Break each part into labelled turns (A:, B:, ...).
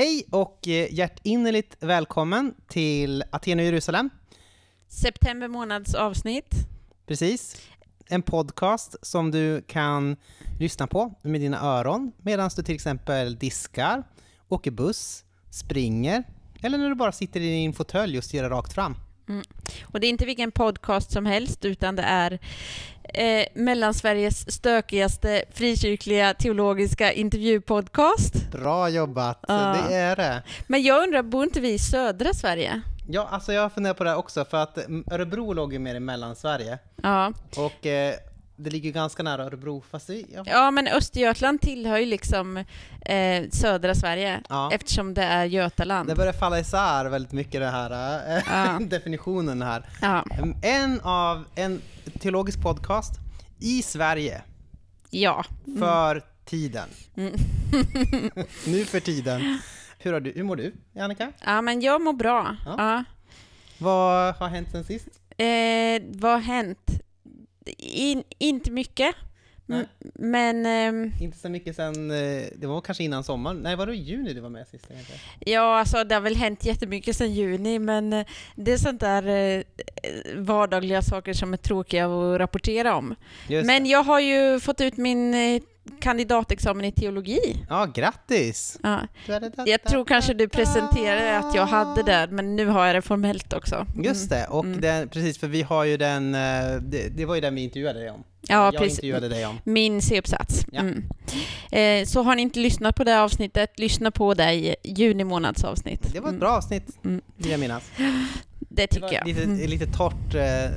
A: Hej och eh, hjärtinnerligt välkommen till Aten och Jerusalem.
B: September månads avsnitt.
A: Precis. En podcast som du kan lyssna på med dina öron medan du till exempel diskar, åker buss, springer eller när du bara sitter i din fåtölj och stirrar rakt fram.
B: Mm. Och det är inte vilken podcast som helst, utan det är eh, Mellansveriges stökigaste frikyrkliga teologiska intervjupodcast.
A: Bra jobbat,
B: Ja.
A: det är det.
B: Men jag undrar, bor inte vi i södra Sverige?
A: Ja, alltså jag funderar på det också för att mm, Örebro låg ju mer i Mellansverige
B: Ja.
A: och eh, det ligger ganska nära Örebro, fast det, ja.
B: ja, men Östergötland tillhör ju liksom eh, södra Sverige,
A: Ja.
B: eftersom det är Götaland.
A: Det börjar falla isär väldigt mycket det här, eh,
B: Ja.
A: definitionen här.
B: Ja.
A: En av, en teologisk podcast i Sverige,
B: ja.
A: för tiden.
B: Mm.
A: nu för tiden. Hur, har du, hur mår du, Annika?
B: ja, men jag mår bra.
A: Ja.
B: Ja.
A: Vad har hänt sen sist?
B: Eh, vad har hänt? In, inte mycket.
A: Nej.
B: Men ehm,
A: Inte så mycket sen, eh, det var kanske innan sommaren. Nej, var det juni du var med sist? egentligen?
B: ja, alltså det har väl hänt jättemycket sedan juni, men eh, det är sånt där eh, vardagliga saker som är tråkiga att rapportera om.
A: Just
B: Men
A: det.
B: jag har ju fått ut min eh, kandidatexamen i teologi.
A: Ja, grattis!
B: Ja. Jag tror kanske du presenterade att jag hade det, men nu har jag det formellt också. Mm.
A: Just det, och
B: Mm.
A: den, precis för vi har ju den, eh, det, det var ju den vi intervjuade dig om.
B: Ja,
A: jag
B: precis.
A: intervjuade dig om.
B: Min C-uppsats.
A: Ja.
B: Mm. Eh, så har ni inte lyssnat på det avsnittet, lyssna på det i juni månads avsnitt.
A: Det var ett
B: Mm.
A: bra avsnitt,
B: Mm.
A: vill jag minnas.
B: Det tycker jag.
A: lite,
B: Mm.
A: lite torrt, eh,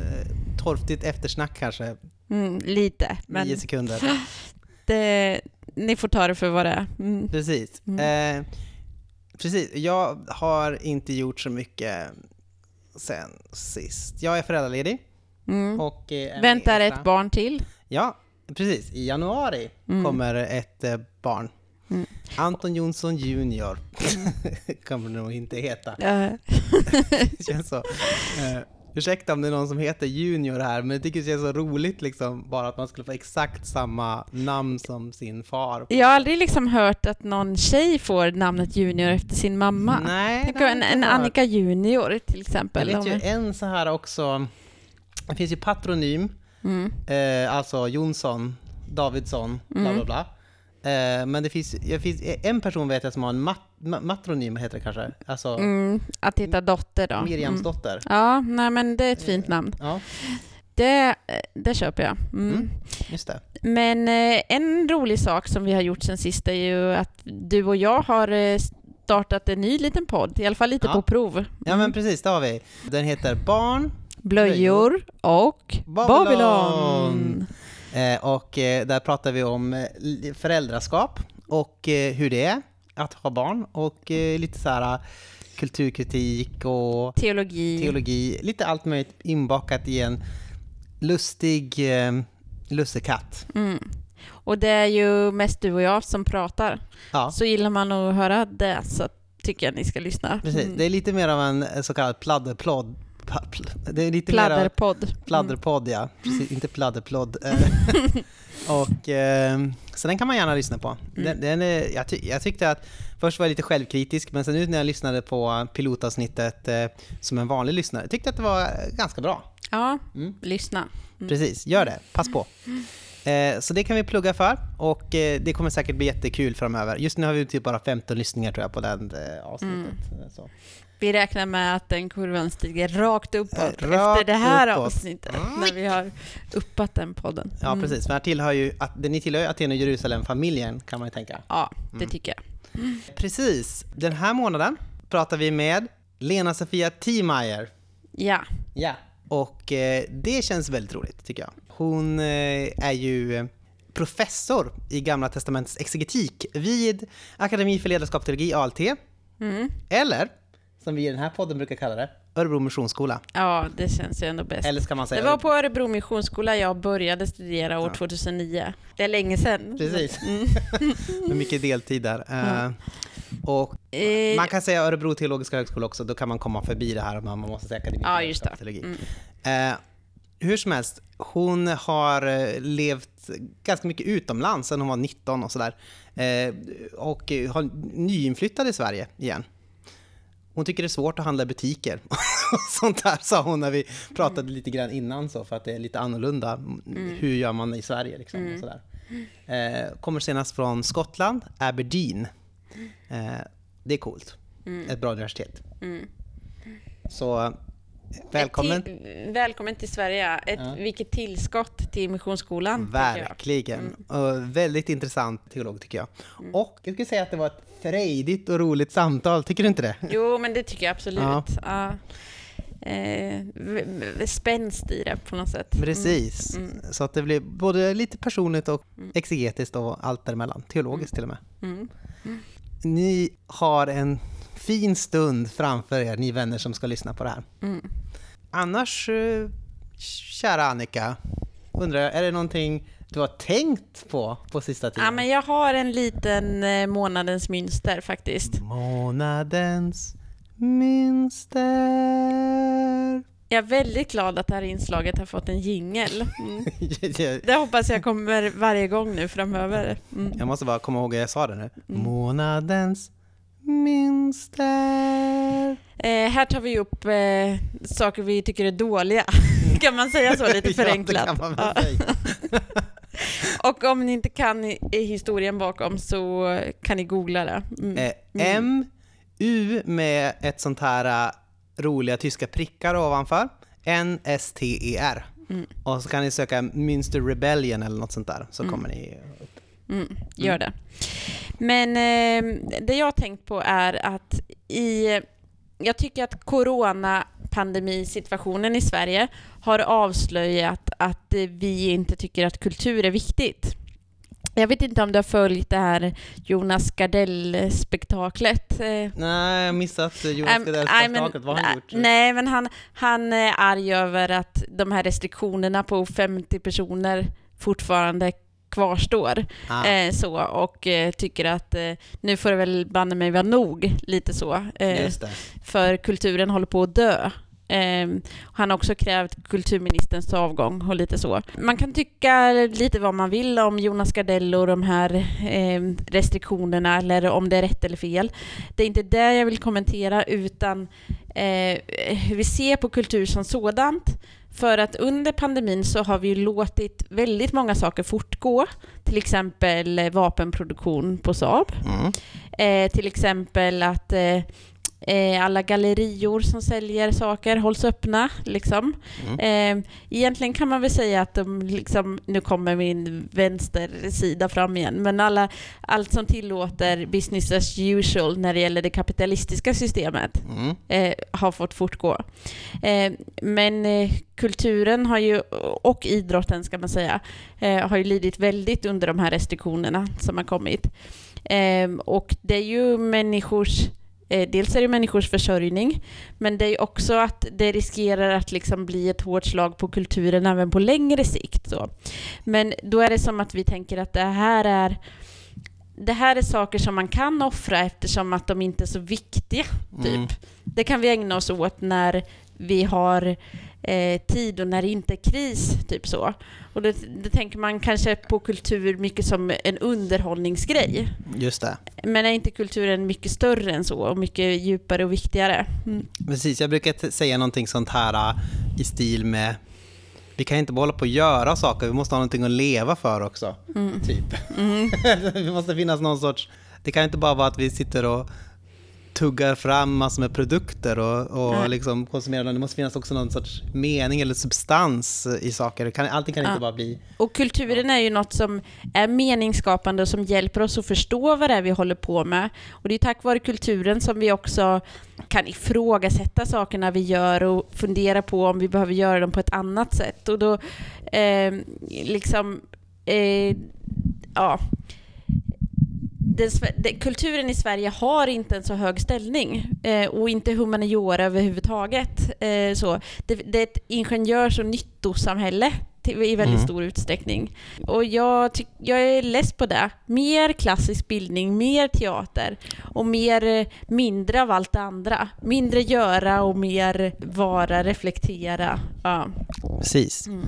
A: torftigt eftersnack kanske,
B: Mm, lite, men
A: nio sekunder.
B: det, ni får ta det för vad det är. Mm.
A: Precis. Eh, precis, jag har inte gjort så mycket sen sist. Jag är föräldraledig
B: Mm.
A: och... Eh,
B: Väntar
A: extra-
B: ett barn till.
A: Ja, precis. I januari
B: Mm.
A: kommer ett eh, barn.
B: Mm.
A: Anton Jonsson Junior kommer det nog inte heta.
B: Eh,
A: Det känns så. Eh, ursäkta om det är någon som heter Junior här, men jag tycker det känns så roligt liksom, bara att man skulle få exakt samma namn som sin far.
B: jag har aldrig liksom hört att någon tjej får namnet Junior efter sin mamma.
A: Nej,
B: Tänk en,
A: jag
B: en. Annika Junior till
A: Jag
B: exempel.
A: vet ju en så här också, det finns ju patronym,
B: Mm.
A: eh, alltså Jonsson, Davidsson, bla
B: Mm.
A: bla bla. Eh, men det finns, det finns en person vet jag som har en mat, ma, matronym, heter det kanske? Alltså
B: Mm, att hitta dotter då.
A: Miriams
B: Mm.
A: dotter.
B: Ja, nej men det är ett fint namn.
A: Ja,
B: Det, det köper jag. Mm.
A: Mm. just det.
B: Men eh, en rolig sak som vi har gjort sen sist är ju att du och jag har eh, startat en ny liten podd, i alla fall lite
A: Ja.
B: på prov.
A: Ja men precis, det har vi. Den heter Barn
B: Blöjor och
A: Babylon.
B: Babylon.
A: Eh, och eh, där pratar vi om eh, föräldraskap och hur det är att ha barn och lite så här kulturkritik och
B: Teologi.
A: teologi, lite allt möjligt inbakat i en lustig lussekatt.
B: Mm. Och det är ju mest du och jag som pratar.
A: Ja,
B: Så gillar man att höra det så tycker jag ni ska lyssna.
A: precis.
B: Mm.
A: Det är lite mer av en så kallad pladderplodd. Det är lite mer av
B: Pladderpodd.
A: pladderpodd, ja. Precis, inte pladderplodd. Eh, och, eh, så den kan man gärna lyssna på. Den, den är, jag, ty- jag tyckte att först var jag lite självkritisk, men sen nu när jag lyssnade på pilotavsnittet eh, som en vanlig lyssnare, tyckte att det var ganska bra.
B: Ja,
A: Mm.
B: lyssna.
A: Precis, gör det. Pass på. Eh, så det kan vi plugga för och eh, det kommer säkert bli jättekul framöver. Just nu har vi typ bara 15 lyssningar tror jag på den eh, avsnittet. Eh, Så.
B: Vi räknar med att den kurvan stiger rakt uppåt
A: Eh,
B: efter
A: rakt
B: det här
A: uppåt.
B: avsnittet, när vi har uppat den podden.
A: Ja,
B: Mm.
A: precis. För här tillhör ju, att, ni tillhör ju Aten och Jerusalem-familjen kan man ju tänka.
B: Ja, det
A: Mm.
B: tycker jag.
A: Precis. Den här månaden pratar vi med Lena-Sofia Thiemeyer.
B: Ja.
A: Ja. Och eh, det känns väldigt roligt tycker jag. Hon eh, är ju professor i Gamla Testamentets exegetik vid Akademi för ledarskap och teologi, ALT.
B: Mm.
A: Eller, som vi i den här podden brukar kalla det, Örebro Missionsskola.
B: ja, det känns ju ändå bäst.
A: Eller ska man säga
B: Det var på Örebro Missionsskola jag började studera år
A: Ja.
B: 2009. Det är länge sedan.
A: Precis.
B: Mm.
A: med mycket deltid där. Eh, och
B: Eh,
A: man kan säga Örebro teologiska högskola också, då kan man komma förbi det här om man måste säga Akademi
B: Ja, just det.
A: teologi.
B: Mm.
A: Eh, hur som helst, hon har levt ganska mycket utomlands sedan hon var 19 och sådär. Eh, och har nyinflyttad i Sverige igen. Hon tycker det är svårt att handla i butiker. Sånt där sa hon när vi pratade lite grann innan så för att det är lite annorlunda. Mm. Hur gör man i Sverige liksom? Och mm. sådär. Eh, kommer senast från Skottland, Aberdeen. Eh, det är coolt. Mm. Ett bra universitet. Mm. Så välkommen.
B: Till, välkommen till Sverige. Ett, ja. Vilket tillskott till Missionsskolan.
A: Verkligen. Mm. Väldigt intressant teolog tycker jag. Mm. Och jag skulle säga att det var ett frejdigt och roligt samtal, tycker du inte det?
B: Jo, men det tycker jag absolut. Ja. ja. Eh, spänst i det på något sätt.
A: Mm. Precis, mm. så att det blir både lite personligt och mm. exegetiskt och allt däremellan, teologiskt till och med. Mm. mm. Ni har en fin stund framför er, ni vänner som ska lyssna på det här. Mm. Annars, eh, kära Annika, undrar jag, är det någonting du har tänkt på på sista tiden?
B: Ja, men jag har en liten eh, månadens mönster faktiskt.
A: Månadens mönster.
B: Jag är väldigt glad att det här inslaget har fått en jingel. Mm. det hoppas jag kommer varje gång nu framöver.
A: Mm. Jag måste bara komma ihåg att jag sa det nu. Mm. Månadens mönster.
B: Eh, här tar vi upp eh, saker vi tycker är dåliga. kan man säga så lite förenklat? ja, det kan man väl säga. Och om ni inte kan historien bakom så kan ni googla det.
A: Mm. Eh, M, U med ett sånt här uh, roliga tyska prickar ovanför. N, S, T, E, R. Mm. Och så kan ni söka Münster Rebellion eller något sånt där, så mm. kommer ni.
B: Mm, gör det. Men eh, det jag har tänkt på är att i... Jag tycker att coronapandemisituationen i Sverige har avslöjat att vi inte tycker att kultur är viktigt. Jag vet inte om du har följt det här Jonas Gardell-spektaklet?
A: Nej, jag har missat Jonas Gardell-spektaklet. Vad har han gjort?
B: Nej, men han, han är arg över att de här restriktionerna på 50 personer fortfarande kvarstår. Ah. Eh, så, och eh, tycker att eh, nu får det väl banne mig vara nog, lite så. Eh, för kulturen håller på att dö. Eh, han har också krävt kulturministerns avgång och lite så. Man kan tycka lite vad man vill om Jonas Gardell och de här eh, restriktionerna eller om det är rätt eller fel. Det är inte det jag vill kommentera utan eh, hur vi ser på kultur som sådant. För att under pandemin så har vi låtit väldigt många saker fortgå. Till exempel vapenproduktion på Saab. Mm. Eh, till exempel att eh, Eh, alla gallerior som säljer saker hålls öppna. Liksom. Mm. Eh, egentligen kan man väl säga att de, liksom, nu kommer min vänstersida fram igen, men alla, allt som tillåter business as usual när det gäller det kapitalistiska systemet mm. eh, har fått fortgå. Eh, men eh, kulturen har ju, och idrotten ska man säga, eh, har ju lidit väldigt under de här restriktionerna som har kommit. och det är ju människors dels är det människors försörjning, men det är också att det riskerar att liksom bli ett hårt slag på kulturen även på längre sikt. Så. Men då är det som att vi tänker att det här är det här är saker som man kan offra eftersom att de inte är så viktiga. Typ. Mm. Det kan vi ägna oss åt när vi har eh, tid och när det inte är kris. Typ så. Och då, då tänker man kanske på kultur mycket som en underhållningsgrej.
A: Just det.
B: Men är inte kulturen mycket större än så och mycket djupare och viktigare?
A: Mm. Precis, jag brukar säga någonting sånt här uh, i stil med vi kan inte bara hålla på och göra saker, vi måste ha någonting att leva för också. Mm. Typ. Mm. det måste finnas någon sorts... Det kan inte bara vara att vi sitter och tuggar fram massor med produkter och, och liksom konsumerar dem. Det måste finnas också någon sorts mening eller substans i saker. Kan, allting kan ja. inte bara bli...
B: Och kulturen är ju något som är meningsskapande och som hjälper oss att förstå vad det är vi håller på med. Och det är tack vare kulturen som vi också kan ifrågasätta sakerna vi gör och fundera på om vi behöver göra dem på ett annat sätt. Och då eh, liksom... Eh, ja den, den, kulturen i Sverige har inte en så hög ställning eh, och inte humaniora överhuvudtaget. Eh, så. Det, det är ett ingenjörs och nyttosamhälle till, i väldigt
A: Mm.
B: stor utsträckning. Och jag, tyck- jag är less på det. Mer klassisk bildning, mer teater och mer, eh, mindre av allt det andra. Mindre göra och mer vara, reflektera. Ja.
A: Precis.
B: Mm.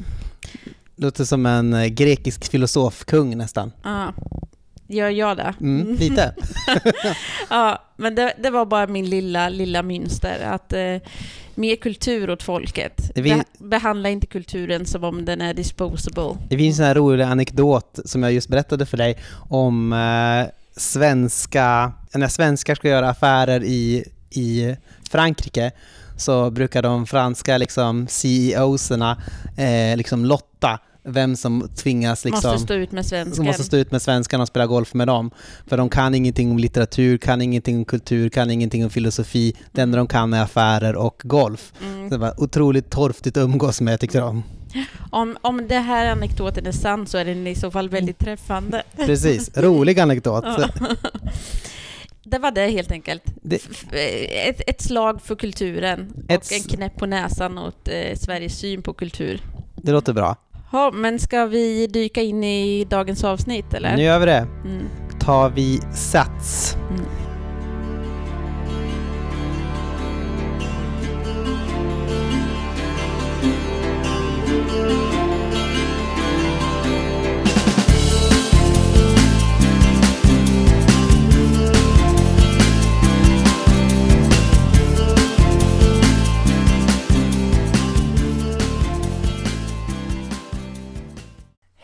A: Låter som en eh, grekisk filosofkung nästan.
B: Ja. Gör jag det?
A: Mm, lite.
B: Ja, men det, det var bara min lilla, lilla mönster. Att eh, mer kultur åt folket.
A: Det
B: Be- behandla inte kulturen som om den är disposable.
A: Det finns en rolig anekdot som jag just berättade för dig om eh, svenska, när svenskar ska göra affärer i, i Frankrike så brukar de franska liksom, CEOserna eh, liksom lotta vem som tvingas liksom,
B: Måste stå ut med svensken.
A: som måste stå ut med svenskarna och spela golf med dem. För de kan ingenting om litteratur, kan ingenting om kultur, kan ingenting om filosofi. Det enda de kan är affärer och golf.
B: Mm.
A: Det var otroligt torftigt att umgås med tyckte de.
B: Om, om det här anekdoten är sann så är den i så fall väldigt träffande.
A: Precis, rolig anekdot.
B: Ja. Det var det helt enkelt.
A: Det-
B: Ett, ett slag för kulturen
A: Ett
B: och en knäpp på näsan åt eh, Sveriges syn på kultur.
A: Det låter bra.
B: Ja, men ska vi dyka in i dagens avsnitt eller?
A: Nu gör vi det.
B: Mm.
A: Tar vi sats.
B: Mm.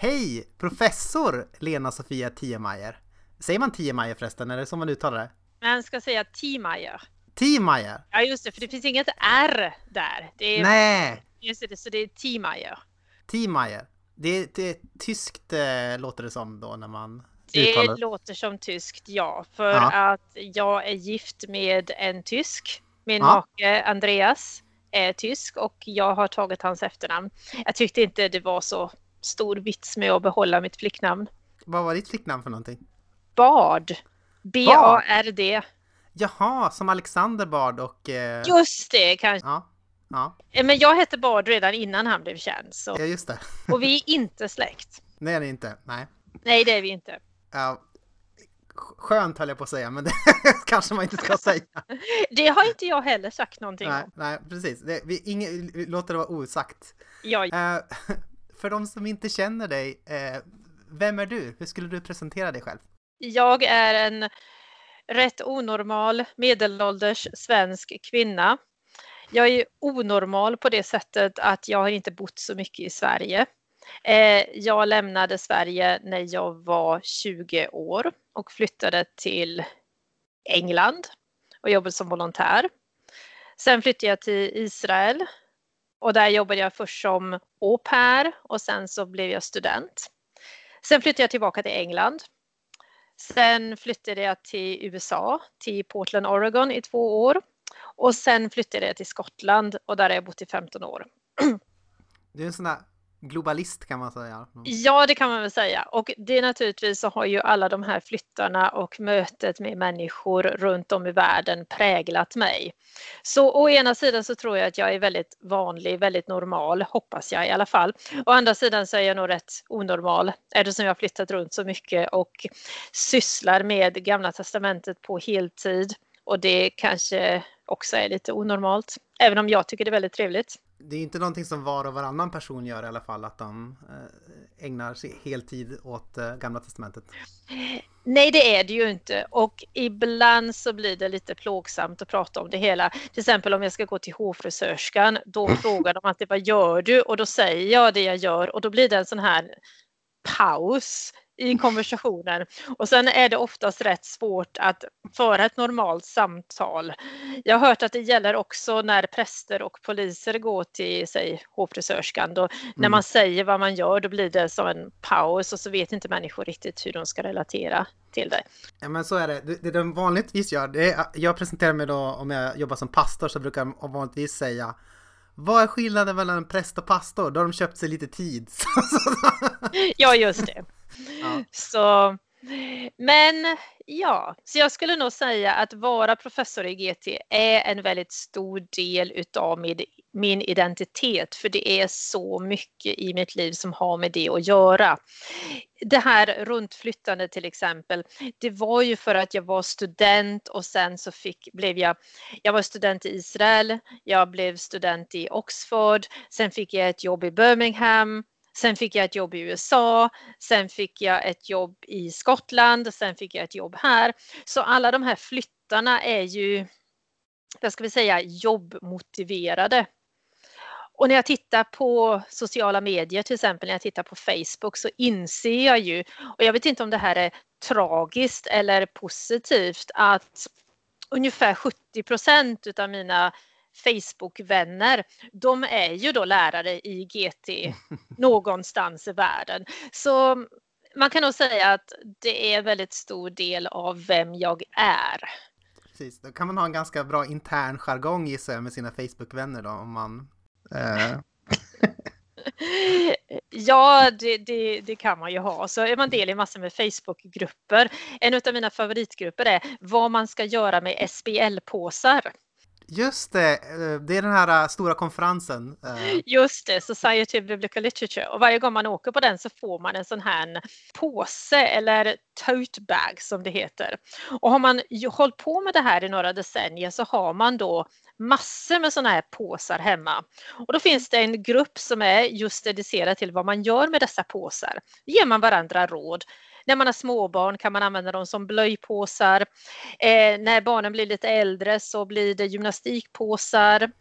A: Hej! Professor Lena Sofia Tiemeyer. Säger man Tiemeyer förresten? Är det så man uttalar det?
C: Man ska säga Tiemeyer.
A: Tiemeyer?
C: Ja just det, för det finns inget R där. Det är,
A: Nej!
C: Just det, så det är Tiemeyer.
A: Tiemeyer. Det är, det är tyskt eh, låter det som då när man
C: Det
A: uttalar
C: låter som tyskt, ja. För
A: Ja.
C: att jag är gift med en tysk. Min
A: Ja.
C: make Andreas är tysk och jag har tagit hans efternamn. Jag tyckte inte det var så stor vits med att behålla mitt flicknamn.
A: Vad var ditt flicknamn för någonting?
C: Bard. B-A-R-D.
A: Jaha, som Alexander Bard och... Eh,
C: Just det, kanske.
A: ja, ja,
C: Eh, Men jag hette Bard redan innan han blev känd. Så.
A: ja, just det.
C: Och vi är inte släkt.
A: Nej, det är inte. Nej.
C: Nej, det är vi inte.
A: Ja, skönt höll jag på att säga, men det kanske man inte ska säga.
C: Det har inte jag heller sagt någonting
A: Nej,
C: om.
A: nej precis. Det, vi, inge, vi låter det vara osagt.
C: Jag,
A: Eh, för de som inte känner dig, eh, vem är du? Hur skulle du presentera dig själv?
C: jag är en rätt onormal medelålders svensk kvinna. Jag är onormal på det sättet att jag har inte bott så mycket i Sverige. Eh, jag lämnade Sverige när jag var 20 år och flyttade till England och jobbade som volontär. Sen flyttade jag till Israel och där jobbade jag först som au pair och sen så blev jag student. Sen flyttade jag tillbaka till England. Sen flyttade jag till USA, till Portland, Oregon i två år. Och sen flyttade jag till Skottland och där har jag bott i 15 år.
A: Det är en sån där globalist kan man säga. Mm.
C: Ja, det kan man väl säga. Och det är naturligtvis så har ju alla de här flyttarna och mötet med människor runt om i världen präglat mig. Så å ena sidan så tror jag att jag är väldigt vanlig, väldigt normal, hoppas jag i alla fall. Å andra sidan så är jag nog rätt onormal eftersom jag har flyttat runt så mycket och sysslar med Gamla Testamentet på heltid. Och det kanske också är lite onormalt, även om jag tycker det är väldigt trevligt.
A: Det är inte någonting som var och varannan person gör i alla fall, att de eh, ägnar sig heltid åt eh, Gamla Testamentet.
C: Nej, det är det ju inte och ibland så blir det lite plågsamt att prata om det hela. Till exempel om jag ska gå till hårfrisörskan, då frågar de alltid vad gör du? Och då säger jag det jag gör och då blir det en sån här paus i konversationen. Och sen är det oftast rätt svårt att föra ett normalt samtal. Jag har hört att det gäller också när präster och poliser går till, säg, hårfrisörskan. Då, När
A: Mm.
C: man säger vad man gör, då blir det som en paus och så vet inte människor riktigt hur de ska relatera till det.
A: Ja men så är det. Det, det de vanligtvis gör, det är, jag presenterar mig då om jag jobbar som pastor så brukar de vanligtvis säga vad är skillnaden mellan en präst och pastor? Då har de köpt sig lite tid.
C: Ja, just det.
A: Ja.
C: Så Men ja, så jag skulle nog säga att vara professor i GT är en väldigt stor del utav min, min identitet, för det är så mycket i mitt liv som har med det att göra. Det här runtflyttande till exempel, det var ju för att jag var student och sen så fick, blev jag, jag var student i Israel, jag blev student i Oxford, sen fick jag ett jobb i Birmingham, Sen fick jag ett jobb i USA, sen fick jag ett jobb i Skottland sen fick jag ett jobb här. Så alla de här flyttarna är ju, vad ska vi säga, jobbmotiverade. Och när jag tittar på sociala medier, till exempel när jag tittar på Facebook, så inser jag ju, och jag vet inte om det här är tragiskt eller positivt, att ungefär 70 procent utav mina Facebook-vänner, de är ju då lärare i GT någonstans i världen. Så man kan nog säga att det är en väldigt stor del av vem jag är.
A: Precis, då kan man ha en ganska bra intern jargong gissar jag med sina Facebook-vänner då om man... Eh...
C: ja, det, det, det, kan man ju ha. Så är man del i massor med Facebook-grupper. En av mina favoritgrupper är vad man ska göra med SBL-påsar.
A: Just det, eh, det är den här eh, stora konferensen.
C: Eh. Just det, Society of Biblical Literature. Och varje gång man åker på den så får man en sån här påse eller tote bag som det heter. Och har man hållit på med det här i några decennier så har man då massor med sådana här påsar hemma. Och då finns det en grupp som är just dedicerad till vad man gör med dessa påsar. Då ger man varandra råd när man har småbarn kan man använda dem som blöjpåsar. Eh, när barnen blir lite äldre så blir det gymnastikpåsar.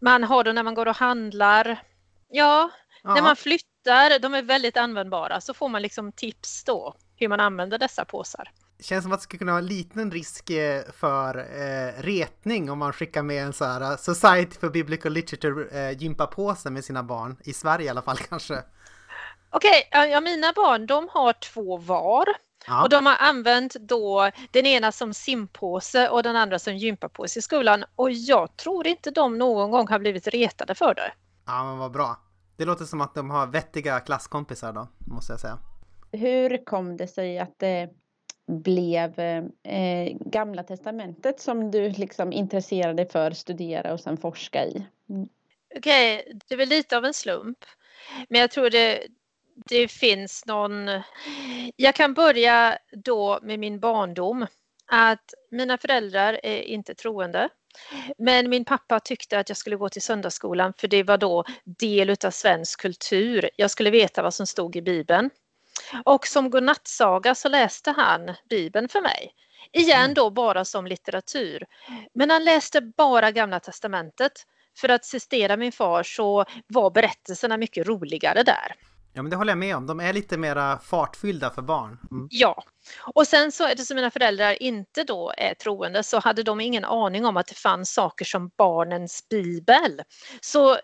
C: Man har dem när man går och handlar. Ja, ja. när man flyttar, de är väldigt användbara, så får man liksom tips då hur man använder dessa påsar.
A: Känns som att det skulle kunna vara en liten risk eh, för eh, retning om man skickar med en så här eh, Society for Biblical Literature eh, gympapåse med sina barn. I Sverige i alla fall kanske.
C: Okej, okay, ja, mina barn de har två var. Ja. Och de har använt då den ena som simpåse och den andra som gympapåse i skolan. Och jag tror inte de någon gång har blivit retade för det.
A: Ja, men vad bra. Det låter som att de har vettiga klasskompisar då, måste jag säga.
B: Hur kom det sig att det blev eh, Gamla Testamentet som du liksom intresserade dig för, studera och sen forska i?
C: Okej, okay, det är väl lite av en slump. Men jag tror det, det finns någon... Jag kan börja då med min barndom. Att mina föräldrar är inte troende. Men min pappa tyckte att jag skulle gå till söndagsskolan för det var då del utav svensk kultur. Jag skulle veta vad som stod i Bibeln. Och som godnattsaga så läste han Bibeln för mig. Igen mm. då bara som litteratur. Men han läste bara Gamla Testamentet. För att assistera min far så var berättelserna mycket roligare där.
A: Ja men det håller jag med om. De är lite mera fartfyllda för barn.
C: Mm. Ja. Och sen så eftersom mina föräldrar inte då är troende så hade de ingen aning om att det fanns saker som barnens bibel. Så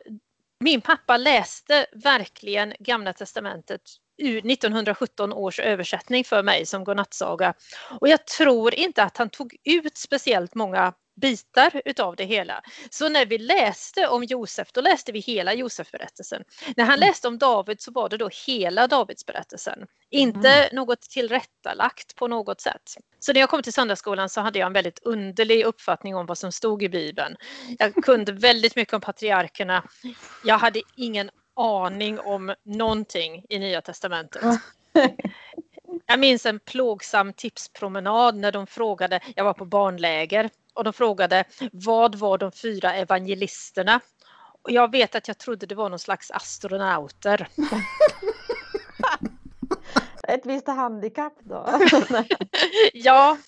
C: min pappa läste verkligen Gamla Testamentet ur 1917 års översättning för mig som godnattsaga. Och jag tror inte att han tog ut speciellt många bitar utav det hela. Så när vi läste om Josef, då läste vi hela Josefberättelsen. När han mm. läste om David så var det då hela Davidsberättelsen. Inte mm. något tillrättalagt på något sätt. Så när jag kom till söndagsskolan så hade jag en väldigt underlig uppfattning om vad som stod i Bibeln. Jag kunde väldigt mycket om patriarkerna. Jag hade ingen aning om någonting i Nya Testamentet. Jag minns en plågsam tipspromenad när de frågade, jag var på barnläger och de frågade vad var de fyra evangelisterna? Och jag vet att jag trodde det var någon slags astronauter.
B: Ett visst handikapp då?
C: ja,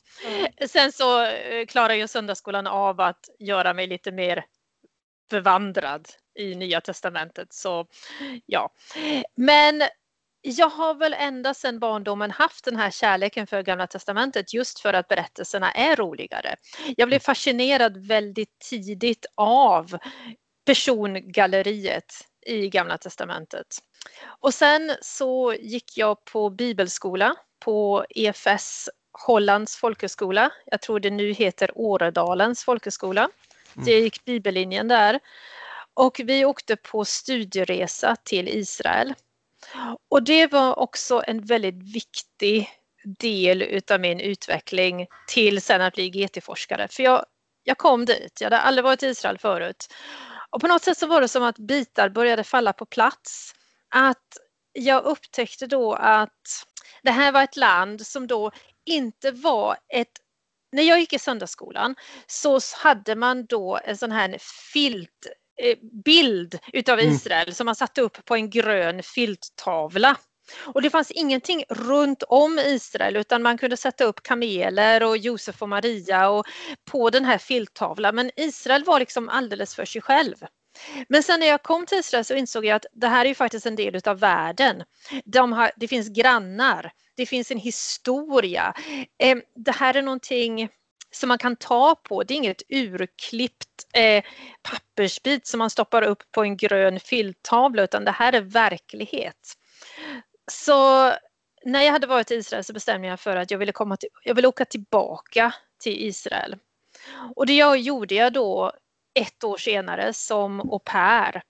C: sen så eh, klarar ju söndagsskolan av att göra mig lite mer bevandrad i Nya Testamentet. Så ja, men jag har väl ända sedan barndomen haft den här kärleken för Gamla Testamentet just för att berättelserna är roligare. Jag blev fascinerad väldigt tidigt av persongalleriet i Gamla Testamentet. Och sen så gick jag på bibelskola på EFS Hollands folkhögskola. Jag tror det nu heter Åredalens folkhögskola. Mm. Jag gick bibellinjen där. Och vi åkte på studieresa till Israel och det var också en väldigt viktig del utav min utveckling till sen att bli GT-forskare. För jag, jag kom dit, jag hade aldrig varit i Israel förut. Och på något sätt så var det som att bitar började falla på plats. Att jag upptäckte då att det här var ett land som då inte var ett när jag gick i söndagsskolan så hade man då en sån här filt bild utav mm. Israel mm. som man satte upp på en grön filttavla. Och det fanns ingenting runt om Israel utan man kunde sätta upp kameler och Josef och Maria och på den här filttavlan. Men Israel var liksom alldeles för sig själv. Men sen när jag kom till Israel så insåg jag att det här är ju faktiskt en del utav världen. De har, det finns grannar, det finns en historia. Eh, det här är någonting som man kan ta på. Det är inget urklippt eh, pappersbit som man stoppar upp på en grön filttavla utan det här är verklighet. Så när jag hade varit i Israel så bestämde jag för att jag ville, komma till, jag ville åka tillbaka till Israel. Och det jag gjorde jag då ett år senare som au pair.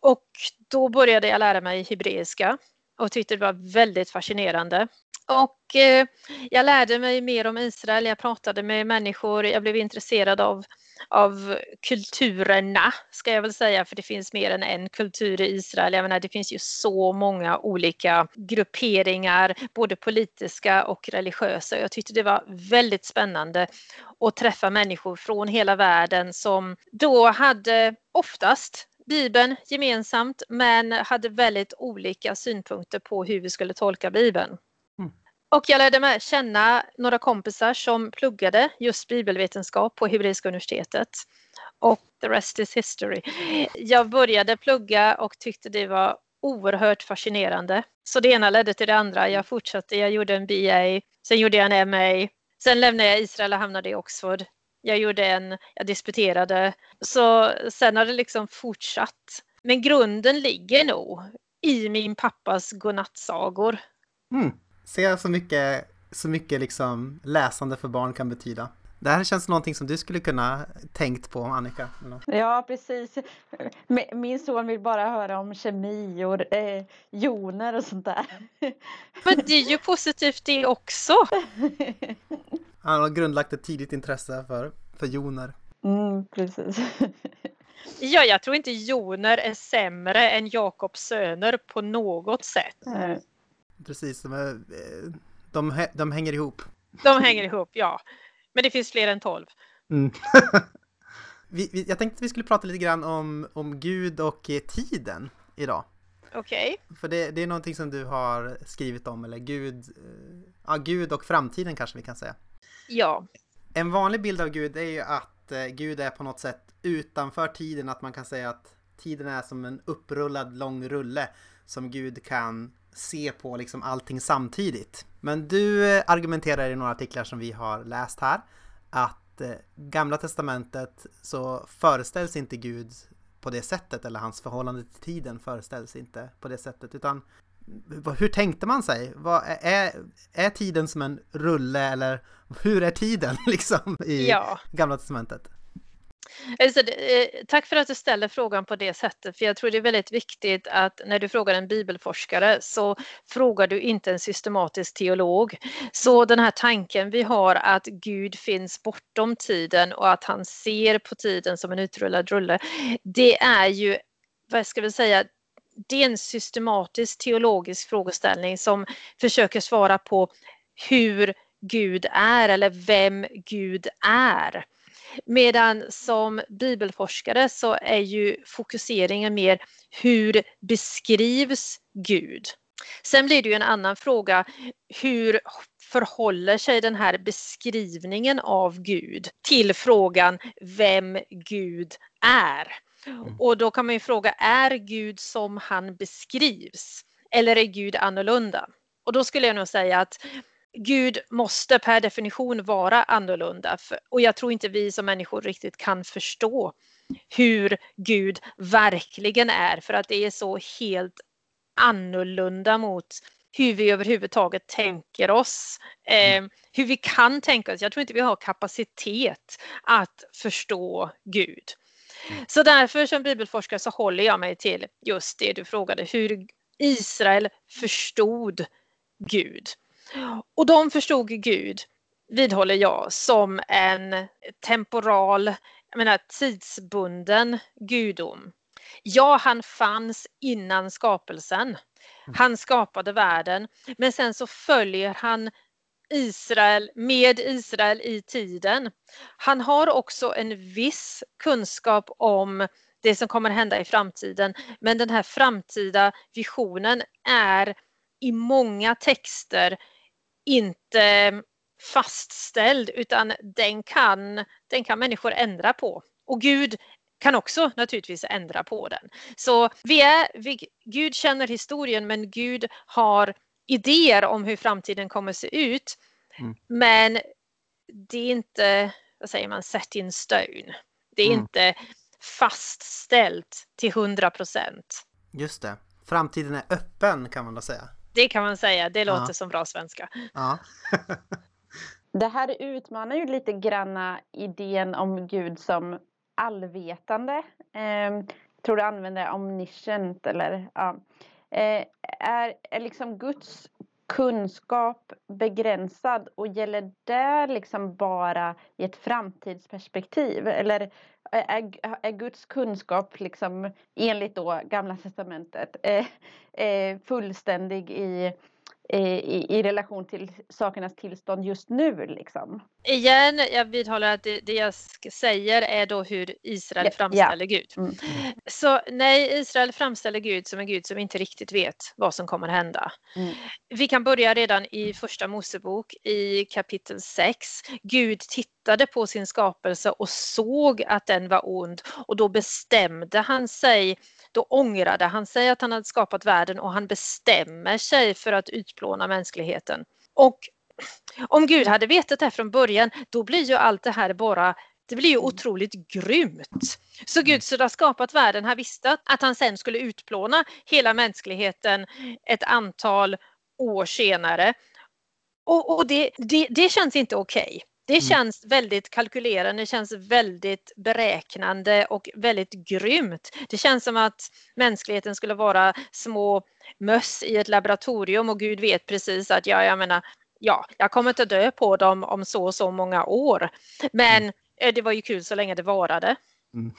C: Och då började jag lära mig hebreiska och tyckte det var väldigt fascinerande. Och eh, jag lärde mig mer om Israel, jag pratade med människor, jag blev intresserad av, av kulturerna, ska jag väl säga, för det finns mer än en kultur i Israel. Jag menar, det finns ju så många olika grupperingar, både politiska och religiösa. Jag tyckte det var väldigt spännande att träffa människor från hela världen som då hade oftast Bibeln gemensamt men hade väldigt olika synpunkter på hur vi skulle tolka Bibeln. Och jag lärde mig känna några kompisar som pluggade just bibelvetenskap på Hebreiska universitetet. Och the rest is history. Jag började plugga och tyckte det var oerhört fascinerande. Så det ena ledde till det andra. Jag fortsatte, jag gjorde en BA, sen gjorde jag en MA. Sen lämnade jag Israel och hamnade i Oxford. Jag gjorde en, jag disputerade. Så sen har det liksom fortsatt. Men grunden ligger nog i min pappas godnattsagor.
A: Mm. Ser så mycket, så mycket liksom läsande för barn kan betyda. Det här känns någonting som du skulle kunna tänkt på Annika.
D: Ja precis. Min son vill bara höra om kemi och eh, joner och sånt där.
C: Men det är ju positivt det också.
A: Han har grundlagt ett tidigt intresse för, för joner.
D: Mm, precis.
C: Ja, jag tror inte joner är sämre än Jakobs söner på något sätt. Mm.
A: Precis, de, är, de, de hänger ihop.
C: De hänger ihop, ja. Men det finns fler än tolv. Mm.
A: vi, vi, jag tänkte att vi skulle prata lite grann om, om Gud och tiden idag.
C: Okej.
A: Okay. För det, det, är någonting som du har skrivit om, eller Gud, eh, ja, Gud och framtiden kanske vi kan säga.
C: Ja.
A: En vanlig bild av Gud är ju att eh, Gud är på något sätt utanför tiden, att man kan säga att tiden är som en upprullad lång rulle som Gud kan se på liksom allting samtidigt. Men du eh, argumenterar i några artiklar som vi har läst här att eh, Gamla Testamentet så föreställs inte Gud på det sättet eller hans förhållande till tiden föreställs inte på det sättet utan hur tänkte man sig? Vad, är, är tiden som en rulle eller hur är tiden liksom i ja. Gamla Testamentet?
C: Alltså, tack för att du ställer frågan på det sättet, för jag tror det är väldigt viktigt att när du frågar en bibelforskare så frågar du inte en systematisk teolog. Så den här tanken vi har att Gud finns bortom tiden och att han ser på tiden som en utrullad rulle, det är ju, vad ska vi säga, det är en systematisk teologisk frågeställning som försöker svara på hur Gud är eller vem Gud är. Medan som bibelforskare så är ju fokuseringen mer hur beskrivs Gud? Sen blir det ju en annan fråga, hur förhåller sig den här beskrivningen av Gud till frågan vem Gud är? Mm. Och då kan man ju fråga, är Gud som han beskrivs? Eller är Gud annorlunda? Och då skulle jag nog säga att Gud måste per definition vara annorlunda och jag tror inte vi som människor riktigt kan förstå hur Gud verkligen är för att det är så helt annorlunda mot hur vi överhuvudtaget tänker oss, eh, hur vi kan tänka oss. Jag tror inte vi har kapacitet att förstå Gud. Så därför som bibelforskare så håller jag mig till just det du frågade, hur Israel förstod Gud. Och de förstod Gud, vidhåller jag, som en temporal, jag menar tidsbunden gudom. Ja, han fanns innan skapelsen. Mm. Han skapade världen, men sen så följer han Israel med Israel i tiden. Han har också en viss kunskap om det som kommer hända i framtiden, men den här framtida visionen är i många texter inte fastställd utan den kan, den kan människor ändra på. Och Gud kan också naturligtvis ändra på den. Så vi är, vi, Gud känner historien men Gud har idéer om hur framtiden kommer se ut. Mm. Men det är inte, vad säger man, set in stone. Det är mm. inte fastställt till 100 procent.
A: Just det. Framtiden är öppen kan man då säga.
C: Det kan man säga. Det låter ja. som bra svenska.
A: Ja.
D: det här utmanar ju lite granna idén om Gud som allvetande. Eh, tror du använder omniscient eller ja. Eh, är, är liksom Guds kunskap begränsad och gäller det liksom bara i ett framtidsperspektiv? Eller är, är Guds kunskap liksom enligt då Gamla Testamentet eh, eh, fullständig i eh, i, i relation till sakernas tillstånd just nu. Liksom.
C: Igen, jag vidhåller att det, det jag säger är då hur Israel framställer ja. Gud. Mm. Så nej, Israel framställer Gud som en Gud som inte riktigt vet vad som kommer hända. Mm. Vi kan börja redan i första Mosebok i kapitel 6. Gud tittade på sin skapelse och såg att den var ond och då bestämde han sig då ångrade han sig att han hade skapat världen och han bestämmer sig för att utplåna mänskligheten. Och om Gud hade vetat det från början, då blir ju allt det här bara det blir ju mm. otroligt grymt. Så Gud skulle ha skapat världen, han visste att han sen skulle utplåna hela mänskligheten ett antal år senare. Och, och det, det, det, känns inte okej. Okay. Det mm. känns väldigt kalkylerande, det känns väldigt beräknande och väldigt grymt. Det känns som att mänskligheten skulle vara små möss i ett laboratorium och Gud vet precis att ja, jag menar, ja, jag kommer inte dö på dem om så och så många år. Men mm. Eh, det var ju kul så länge det varade. Mm.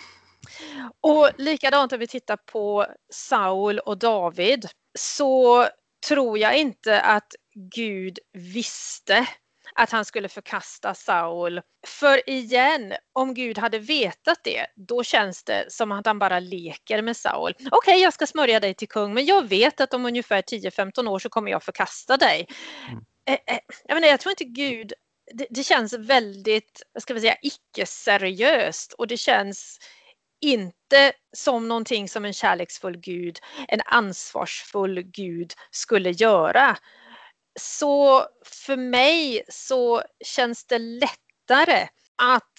C: Och likadant om vi tittar på Saul och David så tror jag inte att Gud visste att han skulle förkasta Saul. För igen, om Gud hade vetat det, då känns det som att han bara leker med Saul. Okej, okay, jag ska smörja dig till kung, men jag vet att om ungefär 10-15 år så kommer jag förkasta dig. Mm. Eh, eh, jag, menar, jag tror inte Gud det, det känns väldigt, vad ska vi säga, icke-seriöst och det känns inte som någonting som en kärleksfull Gud, en ansvarsfull Gud skulle göra. Så för mig så känns det lättare att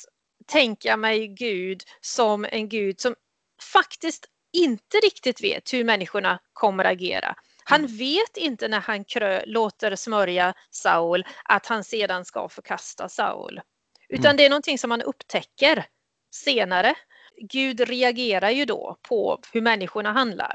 C: tänka mig Gud som en Gud som faktiskt inte riktigt vet hur människorna kommer agera. Han mm. vet inte när han krö, låter smörja Saul att han sedan ska förkasta Saul. Utan mm. det är någonting som man upptäcker senare. Gud reagerar ju då på hur människorna handlar.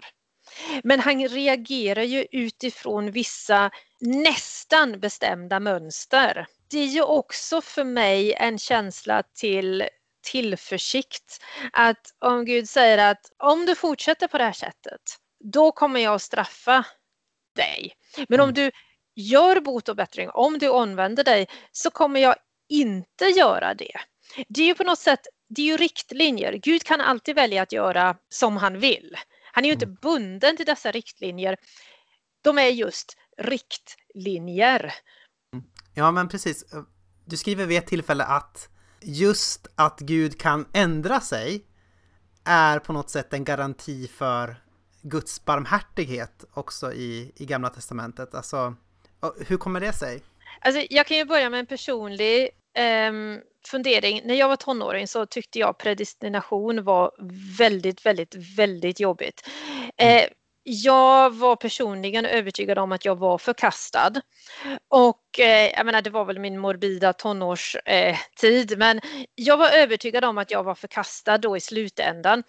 C: Men han reagerar ju utifrån vissa nästan bestämda mönster. Det är ju också för mig en känsla till tillförsikt. Att om Gud säger att om du fortsätter på det här sättet, då kommer jag att straffa dig. Men om mm. du gör bot och bättring, om du omvänder dig, så kommer jag inte göra det. Det är ju på något sätt, det är ju riktlinjer. Gud kan alltid välja att göra som han vill. Han är ju inte mm. bunden till dessa riktlinjer. De är just riktlinjer.
A: Ja, men precis. Du skriver vid ett tillfälle att just att Gud kan ändra sig är på något sätt en garanti för Guds barmhärtighet också i, i Gamla Testamentet. Alltså, hur kommer det sig?
C: Alltså, jag kan ju börja med en personlig eh, fundering. När jag var tonåring så tyckte jag predestination var väldigt, väldigt, väldigt jobbigt. Mm. Eh, jag var personligen övertygad om att jag var förkastad. Och eh, jag menar, det var väl min morbida tonårstid, eh, men jag var övertygad om att jag var förkastad då i slutändan.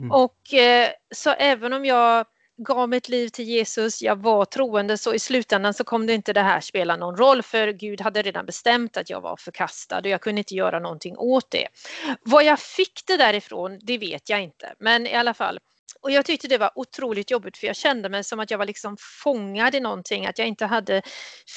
C: Mm. Och eh, så även om jag gav mitt liv till Jesus, jag var troende så i slutändan så kom det inte det här spela någon roll för Gud hade redan bestämt att jag var förkastad och jag kunde inte göra någonting åt det. Vad jag fick det därifrån, det vet jag inte, men i alla fall och jag tyckte det var otroligt jobbigt för jag kände mig som att jag var liksom fångad i någonting, att jag inte hade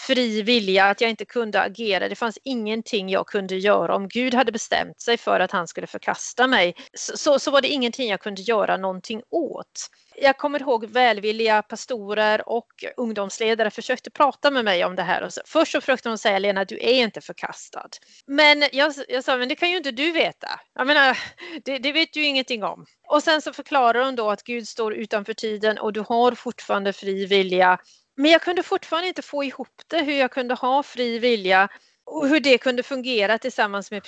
C: fri vilja, att jag inte kunde agera. Det fanns ingenting jag kunde göra. Om Gud hade bestämt sig för att han skulle förkasta mig så, så, så var det ingenting jag kunde göra någonting åt jag kommer ihåg välvilliga pastorer och ungdomsledare försökte prata med mig om det här. Och så, först så försökte de säga Lena, du är inte förkastad. Men jag, jag sa, men det kan ju inte du veta. Jag menar, det, det vet du ingenting om. Och sen så förklarar hon då att Gud står utanför tiden och du har fortfarande fri vilja. Men jag kunde fortfarande inte få ihop det, hur jag kunde ha fri vilja och hur det kunde fungera tillsammans med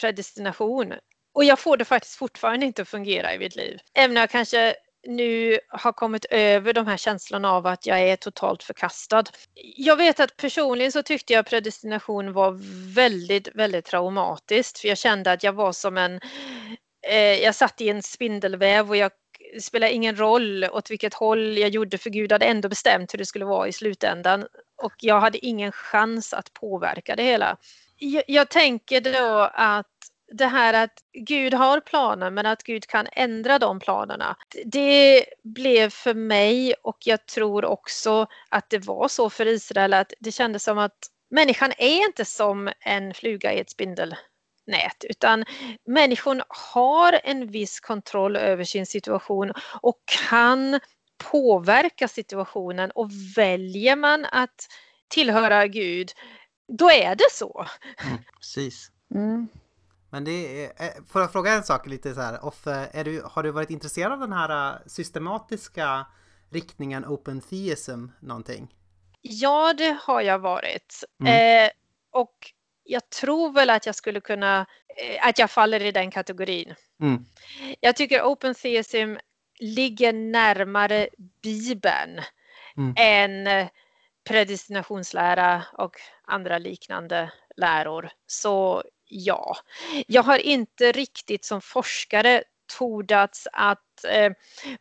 C: predestination. Och jag får det faktiskt fortfarande inte att fungera i mitt liv. Även om jag kanske nu har kommit över de här känslorna av att jag är totalt förkastad. Jag vet att personligen så tyckte jag predestination var väldigt, väldigt traumatiskt för jag kände att jag var som en Eh, jag satt i en spindelväv och jag det spelade ingen roll åt vilket håll jag gjorde för Gud hade ändå bestämt hur det skulle vara i slutändan och jag hade ingen chans att påverka det hela. Jag, jag tänker då att det här att Gud har planer men att Gud kan ändra de planerna. Det blev för mig och jag tror också att det var så för Israel att det kändes som att människan är inte som en fluga i ett spindelnät utan människan har en viss kontroll över sin situation och kan påverka situationen och väljer man att tillhöra Gud då är det så.
A: Mm, precis. Mm. Men det är, eh, får jag fråga en sak lite så här, off, är du, har du varit intresserad av den här eh, systematiska riktningen Open Theism någonting?
C: Ja, det har jag varit. Mm. Eh, och jag tror väl att jag skulle kunna, eh, att jag faller i den kategorin. Mm. Jag tycker Open Theism ligger närmare Bibeln mm. än predestinationslära och andra liknande läror. Så ja, jag har inte riktigt som forskare tordats att eh,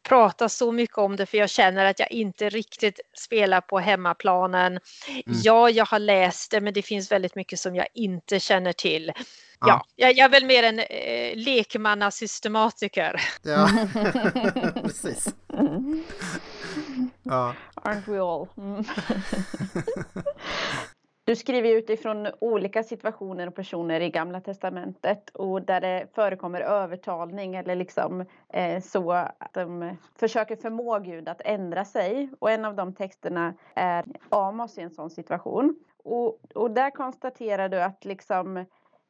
C: prata så mycket om det för jag känner att jag inte riktigt spelar på hemmaplanen. Mm. Ja, jag har läst det men det finns väldigt mycket som jag inte känner till. Ja, ja jag, jag, är väl mer en eh, lekmannasystematiker.
A: Ja, precis.
D: Ja. Aren't we all? Mm. Du skriver utifrån olika situationer och personer i Gamla Testamentet och där det förekommer övertalning eller liksom eh, så att de försöker förmå Gud att ändra sig. Och en av de texterna är Amos i en sån situation. Och, och där konstaterar du att liksom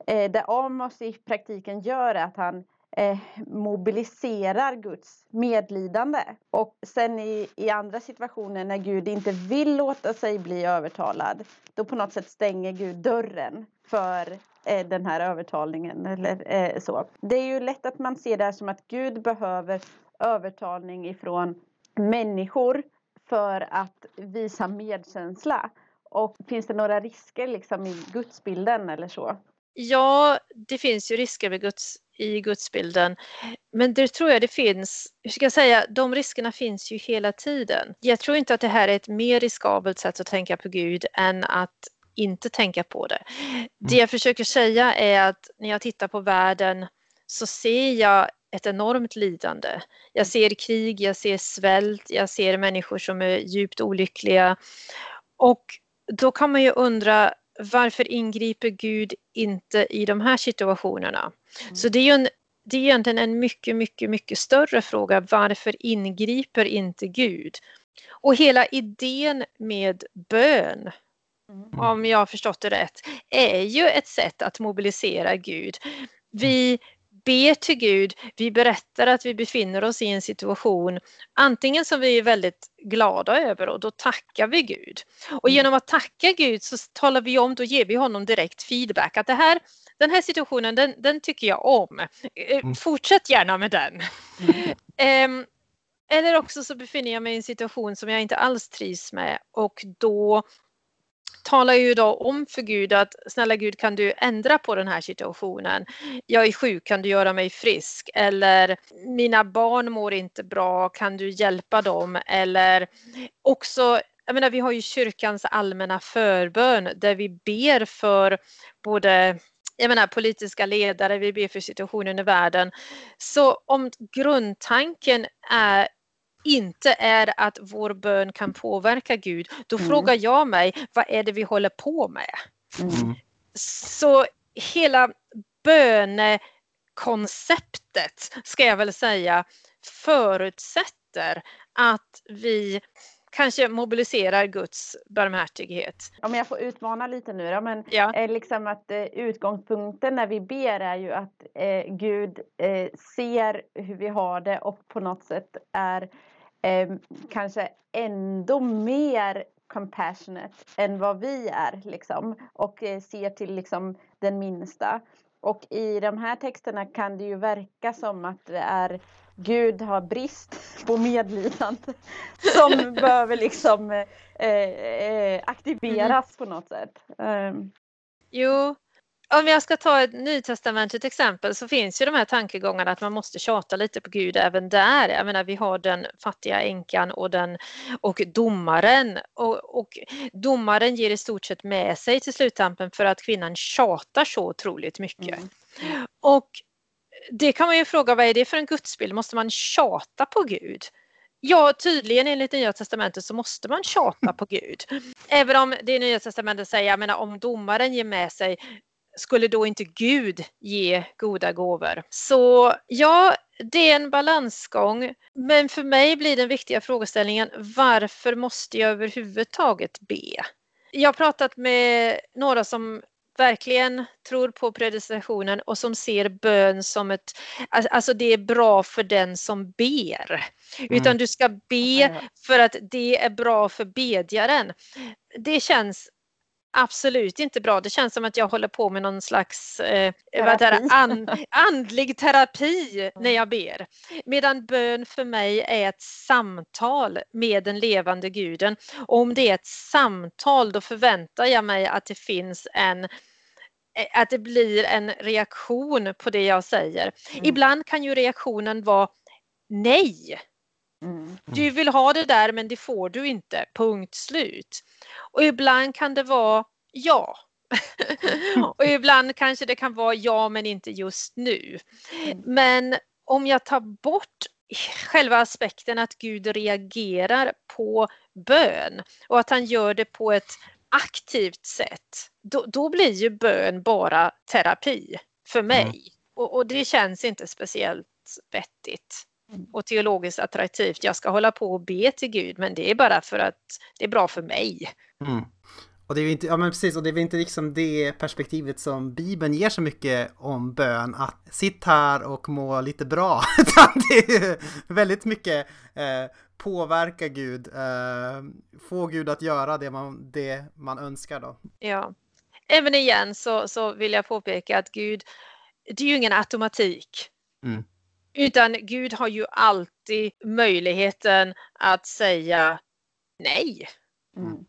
D: eh, det Amos i praktiken gör är att han eh, mobiliserar Guds medlidande. Och sen i, i andra situationer när Gud inte vill låta sig bli övertalad, då på något sätt stänger Gud dörren för eh, den här övertalningen eller eh, så. Det är ju lätt att man ser det som att Gud behöver övertalning ifrån människor för att visa medkänsla. Och finns det några risker liksom i gudsbilden eller så?
C: Ja, det finns ju risker med Guds i gudsbilden. Men det tror jag det finns, hur ska jag säga, de riskerna finns ju hela tiden. Jag tror inte att det här är ett mer riskabelt sätt att tänka på Gud än att inte tänka på det. Det mm. jag försöker säga är att när jag tittar på världen så ser jag ett enormt lidande. Jag ser krig, jag ser svält, jag ser människor som är djupt olyckliga. Och då kan man ju undra varför ingriper Gud inte i de här situationerna? Mm. Så det är ju en, det är egentligen en mycket, mycket, mycket större fråga. Varför ingriper inte Gud? Och hela idén med bön, mm. om jag har förstått det rätt, är ju ett sätt att mobilisera Gud. Vi ber till Gud, vi berättar att vi befinner oss i en situation antingen som vi är väldigt glada över och då tackar vi Gud. Och mm. genom att tacka Gud så talar vi om, då ger vi honom direkt feedback att det här, den här situationen den, den tycker jag om. Eh, mm. Fortsätt gärna med den. Mm. um, eller också så befinner jag mig i en situation som jag inte alls trivs med och då talar ju då om för Gud att snälla Gud kan du ändra på den här situationen? Jag är sjuk, kan du göra mig frisk? Eller mina barn mår inte bra, kan du hjälpa dem? Eller också jag menar, vi har ju kyrkans allmänna förbön där vi ber för både jag menar, politiska ledare, vi ber för situationen i världen. Så om grundtanken är inte är att vår bön kan påverka Gud, då mm. frågar jag mig, vad är det vi håller på med? Mm. Så hela bönekonceptet, ska jag väl säga, förutsätter att vi kanske mobiliserar Guds barmhärtighet.
D: Om jag får utmana lite nu då, men ja. eh, liksom att eh, utgångspunkten när vi ber är ju att eh, Gud eh, ser hur vi har det och på något sätt är eh, kanske ändå mer compassionate än vad vi är liksom och ser till liksom den minsta. Och i de här texterna kan det ju verka som att det är Gud har brist på medlidande som behöver liksom eh, eh, aktiveras mm. på något sätt. Um.
C: Jo, om jag ska ta ett nytestamentligt exempel så finns ju de här tankegångarna att man måste tjata lite på Gud även där. Jag menar vi har den fattiga änkan och, den, och domaren och, och domaren ger i stort sett med sig till sluttampen för att kvinnan tjatar så otroligt mycket. Mm. Och det kan man ju fråga, vad är det för en gudsbild? Måste man tjata på Gud? Ja, tydligen enligt Nya Testamentet så måste man tjata på Gud. Även om det Nya Testamentet säger, jag menar om domaren ger med sig skulle då inte Gud ge goda gåvor? Så ja, det är en balansgång. Men för mig blir den viktiga frågeställningen varför måste jag överhuvudtaget be? Jag har pratat med några som verkligen tror på predestinationen och som ser bön som ett, alltså det är bra för den som ber. Mm. Utan du ska be för att det är bra för bedjaren. Det känns absolut inte bra. Det känns som att jag håller på med någon slags eh, vad är and, andlig terapi när jag ber. Medan bön för mig är ett samtal med den levande guden. Och om det är ett samtal då förväntar jag mig att det finns en eh, att det blir en reaktion på det jag säger. Mm. Ibland kan ju reaktionen vara nej. Mm. Du vill ha det där men det får du inte, punkt slut. Och ibland kan det vara ja. och ibland kanske det kan vara ja men inte just nu. Mm. Men om jag tar bort själva aspekten att Gud reagerar på bön och att han gör det på ett aktivt sätt, då, då blir ju bön bara terapi för mig. Mm. Och, och, det känns inte speciellt vettigt. Och teologiskt attraktivt. Jag ska hålla på och be till Gud, men det är bara för att det är bra för mig.
A: Mm. Och det är inte, ja men precis, och det är inte liksom det perspektivet som Bibeln ger så mycket om bön, att sitt här och må lite bra, det är väldigt mycket eh, påverka Gud, eh, få Gud att göra det man, det man önskar då.
C: Ja, även igen så, så vill jag påpeka att Gud, det är ju ingen automatik. Mm. Utan Gud har ju alltid möjligheten att säga nej. Mm.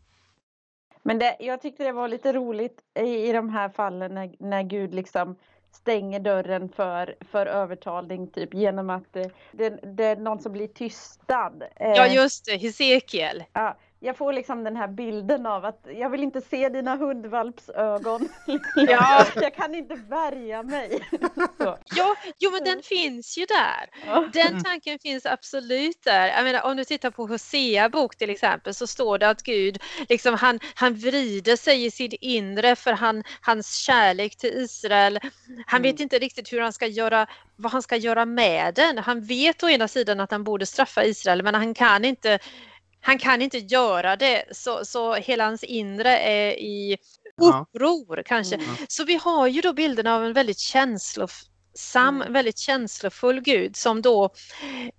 D: Men det, jag tyckte det var lite roligt i, i de här fallen när, när Gud liksom stänger dörren för, för övertalning typ genom att det, det, det är någon som blir tystad.
C: Ja just det, Hesekiel.
D: Ja, jag får liksom den här bilden av att jag vill inte se dina hundvalpsögon. Ja. jag kan inte värja mig.
C: ja, jo men den finns ju där. Den tanken finns absolut där. Jag menar, om du tittar på Hosea bok till exempel så står det att Gud, liksom, han, han vrider sig i sitt inre för han, hans kärlek till Israel. Han vet mm. inte riktigt hur han ska göra, vad han ska göra med den. Han vet å ena sidan att han borde straffa Israel men han kan inte han kan inte göra det så, så hela hans inre är i uppror ja. kanske. Mm. Så vi har ju då bilden av en väldigt känslosam, mm. väldigt känslofull Gud som då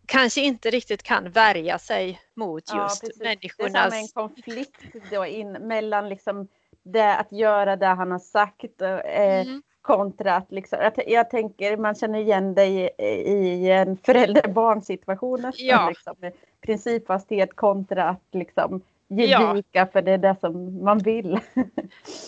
C: kanske inte riktigt kan värja sig mot just ja, människornas... Det är
D: en konflikt då in, mellan liksom det att göra det han har sagt eh, mm. Kontra att liksom, jag, jag, tänker man känner igen dig i, i en förälder-barn situation nästan. Ja. Liksom, principfasthet kontra att liksom ge vika för det är det som man vill.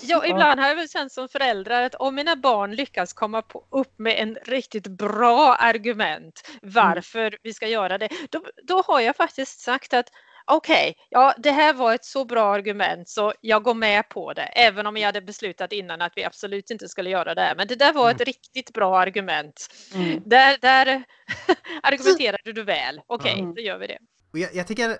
C: Ja, ibland har jag väl känt som förälder att om mina barn lyckas komma på, upp med en riktigt bra argument varför mm. vi ska göra det, då, då har jag faktiskt sagt att okej, okay, ja det här var ett så bra argument så jag går med på det. Även om jag hade beslutat innan att vi absolut inte skulle göra det. Men det där var ett mm. riktigt bra argument. Mm. Där, där argumenterade du väl. Okej, okay, mm. då gör vi det.
A: Jag, jag, tycker,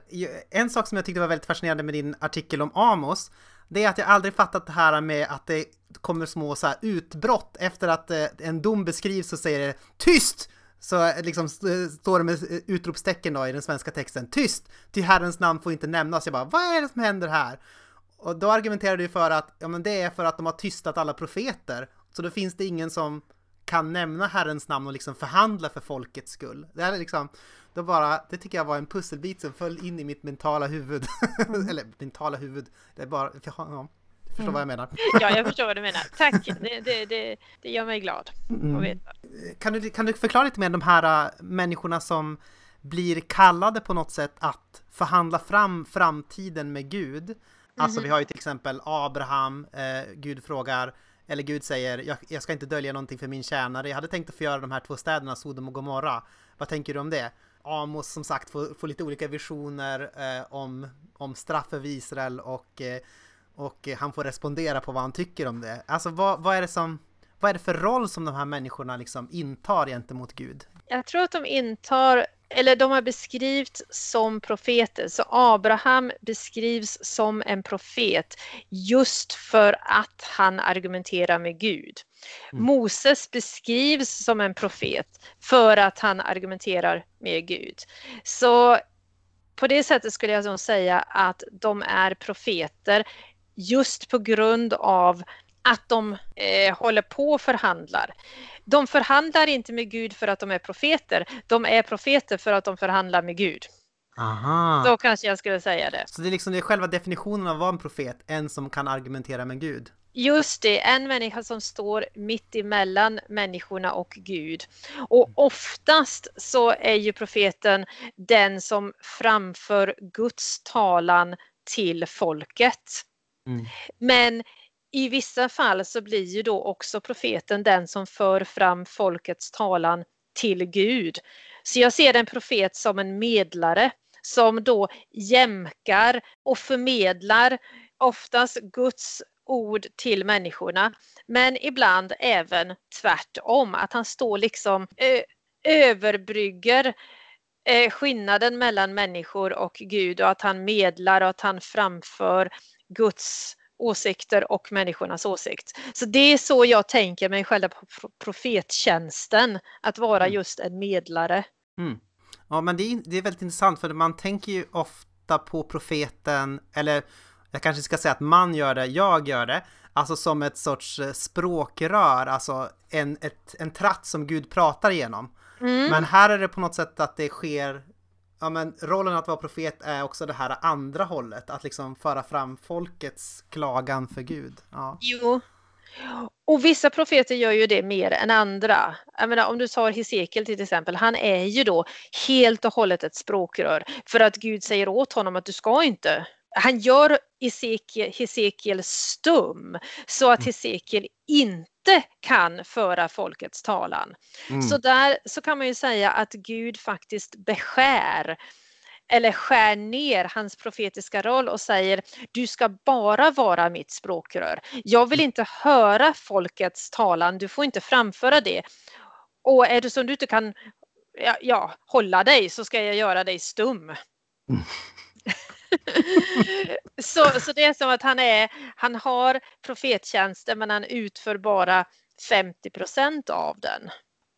A: en sak som jag tyckte var väldigt fascinerande med din artikel om Amos, det är att jag aldrig fattat det här med att det kommer små så här utbrott efter att eh, en dom beskrivs och säger det tyst! Så eh, liksom eh, står det med eh, utropstecken då i den svenska texten, tyst! Till Herrens namn får inte nämnas. Jag bara, vad är det som händer här? Och då argumenterar du för att, ja men det är för att de har tystat alla profeter. Så då finns det ingen som kan nämna Herrens namn och liksom förhandla för folkets skull. Det är liksom, då bara, det tycker jag var en pusselbit som föll in i mitt mentala huvud. Eller mentala huvud, det är bara, ja, förstår mm. vad jag menar.
C: ja, jag förstår vad du menar. Tack, det, det, det, det gör mig glad mm.
A: Kan du, kan du förklara lite mer de här äh, människorna som blir kallade på något sätt att förhandla fram framtiden med Gud? Alltså vi mhm. har ju till exempel Abraham, eh, Gud frågar eller Gud säger, jag, jag, ska inte dölja någonting för min tjänare. Jag hade tänkt att förgöra de här två städerna, Sodom och Gomorra. Vad tänker du om det? Amos som sagt får, får lite olika visioner eh, om, om straff över Israel och, eh, och han får respondera på vad han tycker om det. Alltså vad, vad, är det som, vad är det för roll som de här människorna liksom intar gentemot Gud?
C: Jag tror att de intar eller de har beskrivits som profeter. Så Abraham beskrivs som en profet just för att han argumenterar med Gud. Mm. Moses beskrivs som en profet för att han argumenterar med Gud. Så på det sättet skulle jag säga att de är profeter just på grund av att de eh, håller på och förhandlar. De förhandlar inte med Gud för att de är profeter. De är profeter för att de förhandlar med Gud.
A: Aha.
C: Då kanske jag skulle säga det.
A: Så det är liksom det är själva definitionen av vad en profet, en som kan argumentera med Gud?
C: Just det, en människa som står mitt emellan människorna och Gud. Och oftast så är ju profeten den som framför Guds talan till folket. Mm. Men i vissa fall så blir ju då också profeten den som för fram folkets talan till Gud. Så jag ser en profet som en medlare som då jämkar och förmedlar oftast Guds ord till människorna. Men ibland även tvärtom, att han står liksom eh, överbrygger eh, skillnaden mellan människor och Gud och att han medlar och att han framför Guds åsikter och människornas åsikt. Så det är så jag tänker mig själva profettjänsten, att vara mm. just en medlare.
A: Mm. Ja, men det är, det är väldigt intressant för man tänker ju ofta på profeten, eller jag kanske ska säga att man gör det, jag gör det, alltså som ett sorts eh, språkrör, alltså en, ett, en tratt som Gud pratar igenom. Mm. Men här är det på något sätt att det sker ja men rollen att vara profet är också det här andra hållet, att liksom föra fram folkets klagan för Gud. Ja.
C: Jo. Och vissa profeter gör ju det mer än andra. Jag menar, om du tar Hesekiel till exempel, han är ju då helt och hållet ett språkrör för att Gud säger åt honom att du ska inte han gör Hesekiel stum så att mm. Hesekiel inte kan föra folkets talan. Mm. Så där så kan man ju säga att Gud faktiskt beskär eller skär ner hans profetiska roll och säger du ska bara vara mitt språkrör. Jag vill inte höra folkets talan, du får inte framföra det. Och är det så du inte kan ja, ja hålla dig så ska jag göra dig stum. Mm. så, så det är som att han, är, han har profettjänsten men han utför bara 50 procent av den.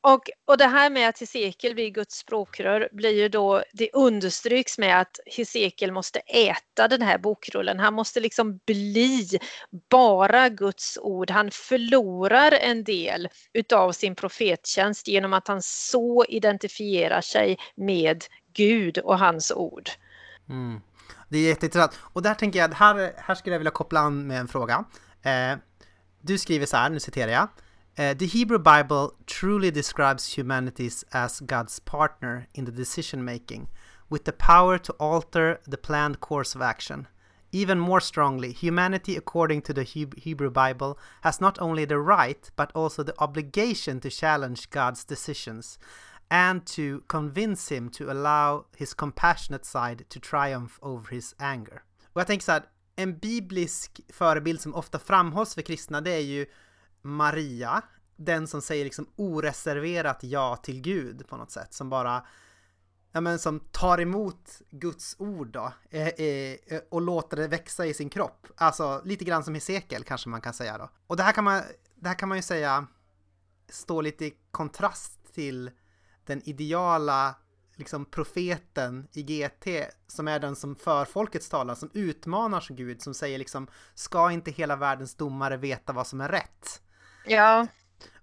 C: Och, och det här med att Hesekiel blir Guds språkrör blir ju då, det understryks med att Hesekiel måste äta den här bokrullen. Han måste liksom bli bara Guds ord. Han förlorar en del utav sin profettjänst genom att han så identifierar sig med Gud och hans ord.
A: Mm. Det är jätteintressant. Och där tänker jag, här, här skulle jag vilja koppla an med en fråga. Eh, du skriver så här, nu citerar jag. Eh, the Hebrew Bible truly describes humanities as God's partner in the decision making, with the power to alter the planned course of action. Even more strongly, humanity, according to the Hebrew Bible, has not only the right but also the obligation to challenge God's decisions and to convince him to allow his compassionate side to triumph over his anger. Och jag tänker så här, en biblisk förebild som ofta framhålls för kristna det är ju Maria, den som säger liksom oreserverat ja till Gud på något sätt, som bara ja, men som tar emot Guds ord då eh, eh, och låter det växa i sin kropp. Alltså lite grann som Hesekiel kanske man kan säga då. Och det här kan man, det här kan man ju säga står lite i kontrast till den ideala liksom profeten i GT som är den som för folkets talan, som utmanar Gud, som säger liksom ska inte hela världens domare veta vad som är rätt?
C: Ja.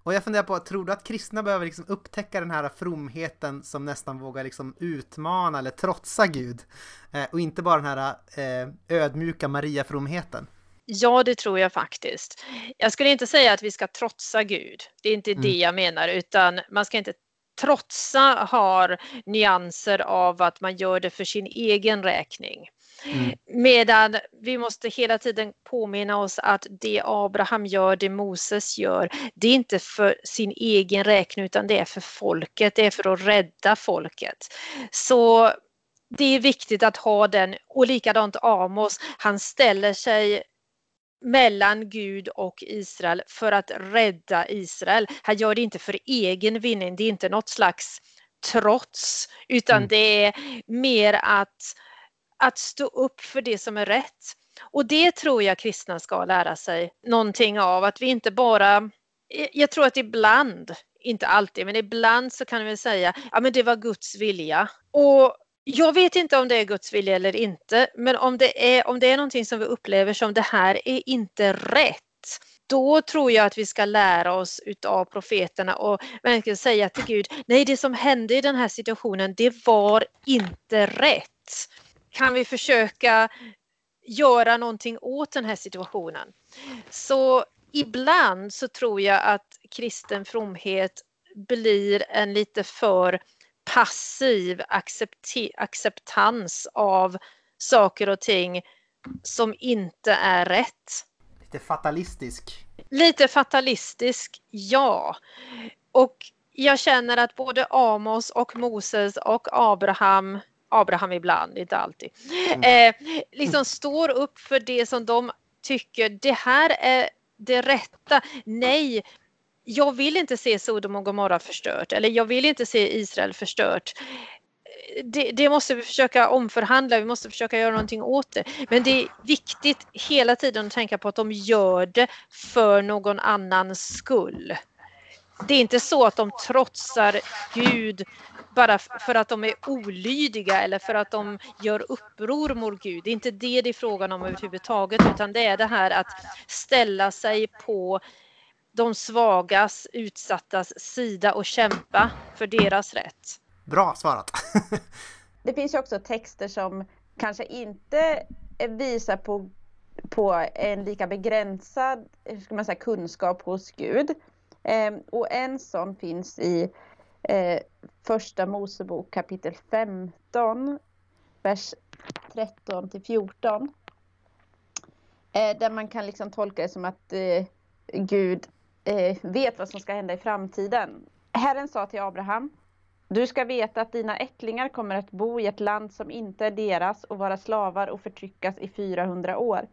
A: Och jag funderar på, tror du att kristna behöver liksom upptäcka den här fromheten som nästan vågar liksom utmana eller trotsa Gud? Eh, och inte bara den här eh, ödmjuka Maria-fromheten?
C: Ja, det tror jag faktiskt. Jag skulle inte säga att vi ska trotsa Gud. Det är inte mm. det jag menar, utan man ska inte trotsa har nyanser av att man gör det för sin egen räkning. Mm. Medan vi måste hela tiden påminna oss att det Abraham gör, det Moses gör, det är inte för sin egen räkning utan det är för folket, det är för att rädda folket. Så det är viktigt att ha den och likadant Amos, han ställer sig mellan Gud och Israel för att rädda Israel. Han gör det inte för egen vinning, det är inte något slags trots utan mm. det är mer att att stå upp för det som är rätt. Och det tror jag kristna ska lära sig någonting av, att vi inte bara jag tror att ibland, inte alltid, men ibland så kan vi säga ja men det var Guds vilja. Och jag vet inte om det är Guds vilja eller inte, men om det är, om det är någonting som vi upplever som det här är inte rätt, då tror jag att vi ska lära oss utav profeterna och verkligen säga till Gud, nej det som hände i den här situationen, det var inte rätt kan vi försöka göra någonting åt den här situationen? Så ibland så tror jag att kristen fromhet blir en lite för passiv acceptans av saker och ting som inte är rätt.
A: Lite fatalistisk.
C: Lite fatalistisk, ja. Och jag känner att både Amos och Moses och Abraham Abraham ibland, inte alltid, mm. eh, liksom står upp för det som de tycker, det här är det rätta. Nej, jag vill inte se Sodom och Gomorra förstört eller jag vill inte se Israel förstört. Det, det, måste vi försöka omförhandla, vi måste försöka göra någonting åt det. Men det är viktigt hela tiden att tänka på att de gör det för någon annans skull. Det är inte så att de trotsar Gud bara för att de är olydiga eller för att de gör uppror mot Gud. Det är inte det det är frågan om överhuvudtaget utan det är det här att ställa sig på de svagas, utsattas sida och kämpa för deras rätt.
A: Bra svarat!
D: det finns ju också texter som kanske inte visar på, på en lika begränsad ska man säga, kunskap hos Gud. Ehm, och en sån finns i eh, första Mosebok kapitel 15, vers 13 till 14. Eh, där man kan liksom tolka det som att eh, Gud eh, vet vad som ska hända i framtiden. Herren sa till Abraham, du ska veta att dina ättlingar kommer att bo i ett land som inte är deras och vara slavar och förtryckas i 400 år.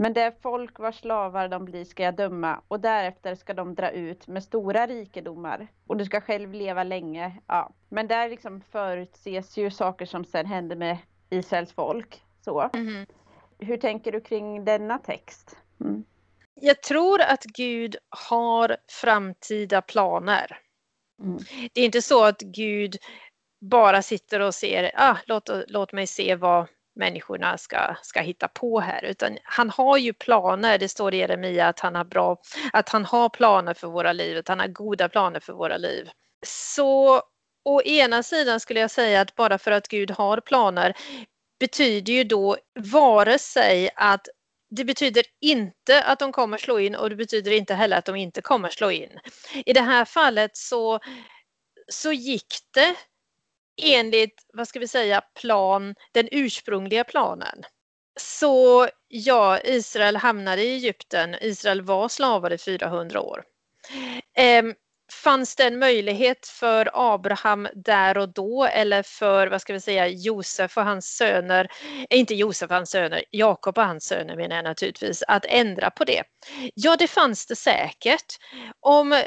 D: Men det folk vars slavar de blir ska jag döma och därefter ska de dra ut med stora rikedomar och du ska själv leva länge. Ja. Men där liksom förutses ju saker som sen händer med Israels folk. Så. Mm. Hur tänker du kring denna text? Mm.
C: Jag tror att Gud har framtida planer. Mm. Det är inte så att Gud bara sitter och ser, ah, låt, låt mig se vad människorna ska, ska hitta på här, utan han har ju planer. Det står i Jeremia att han har bra, att han har planer för våra liv, att han har goda planer för våra liv. Så å ena sidan skulle jag säga att bara för att Gud har planer betyder ju då vare sig att det betyder inte att de kommer slå in och det betyder inte heller att de inte kommer slå in. I det här fallet så, så gick det enligt, vad ska vi säga, plan, den ursprungliga planen. Så ja, Israel hamnade i Egypten. Israel var slavar i 400 år. Ehm, Fanns det en möjlighet för Abraham där och då eller för, vad ska vi säga, Josef och hans söner, eh, inte Josef och hans söner, Jakob och hans söner menar jag naturligtvis, att ändra på det? Ja, det fanns det säkert. Om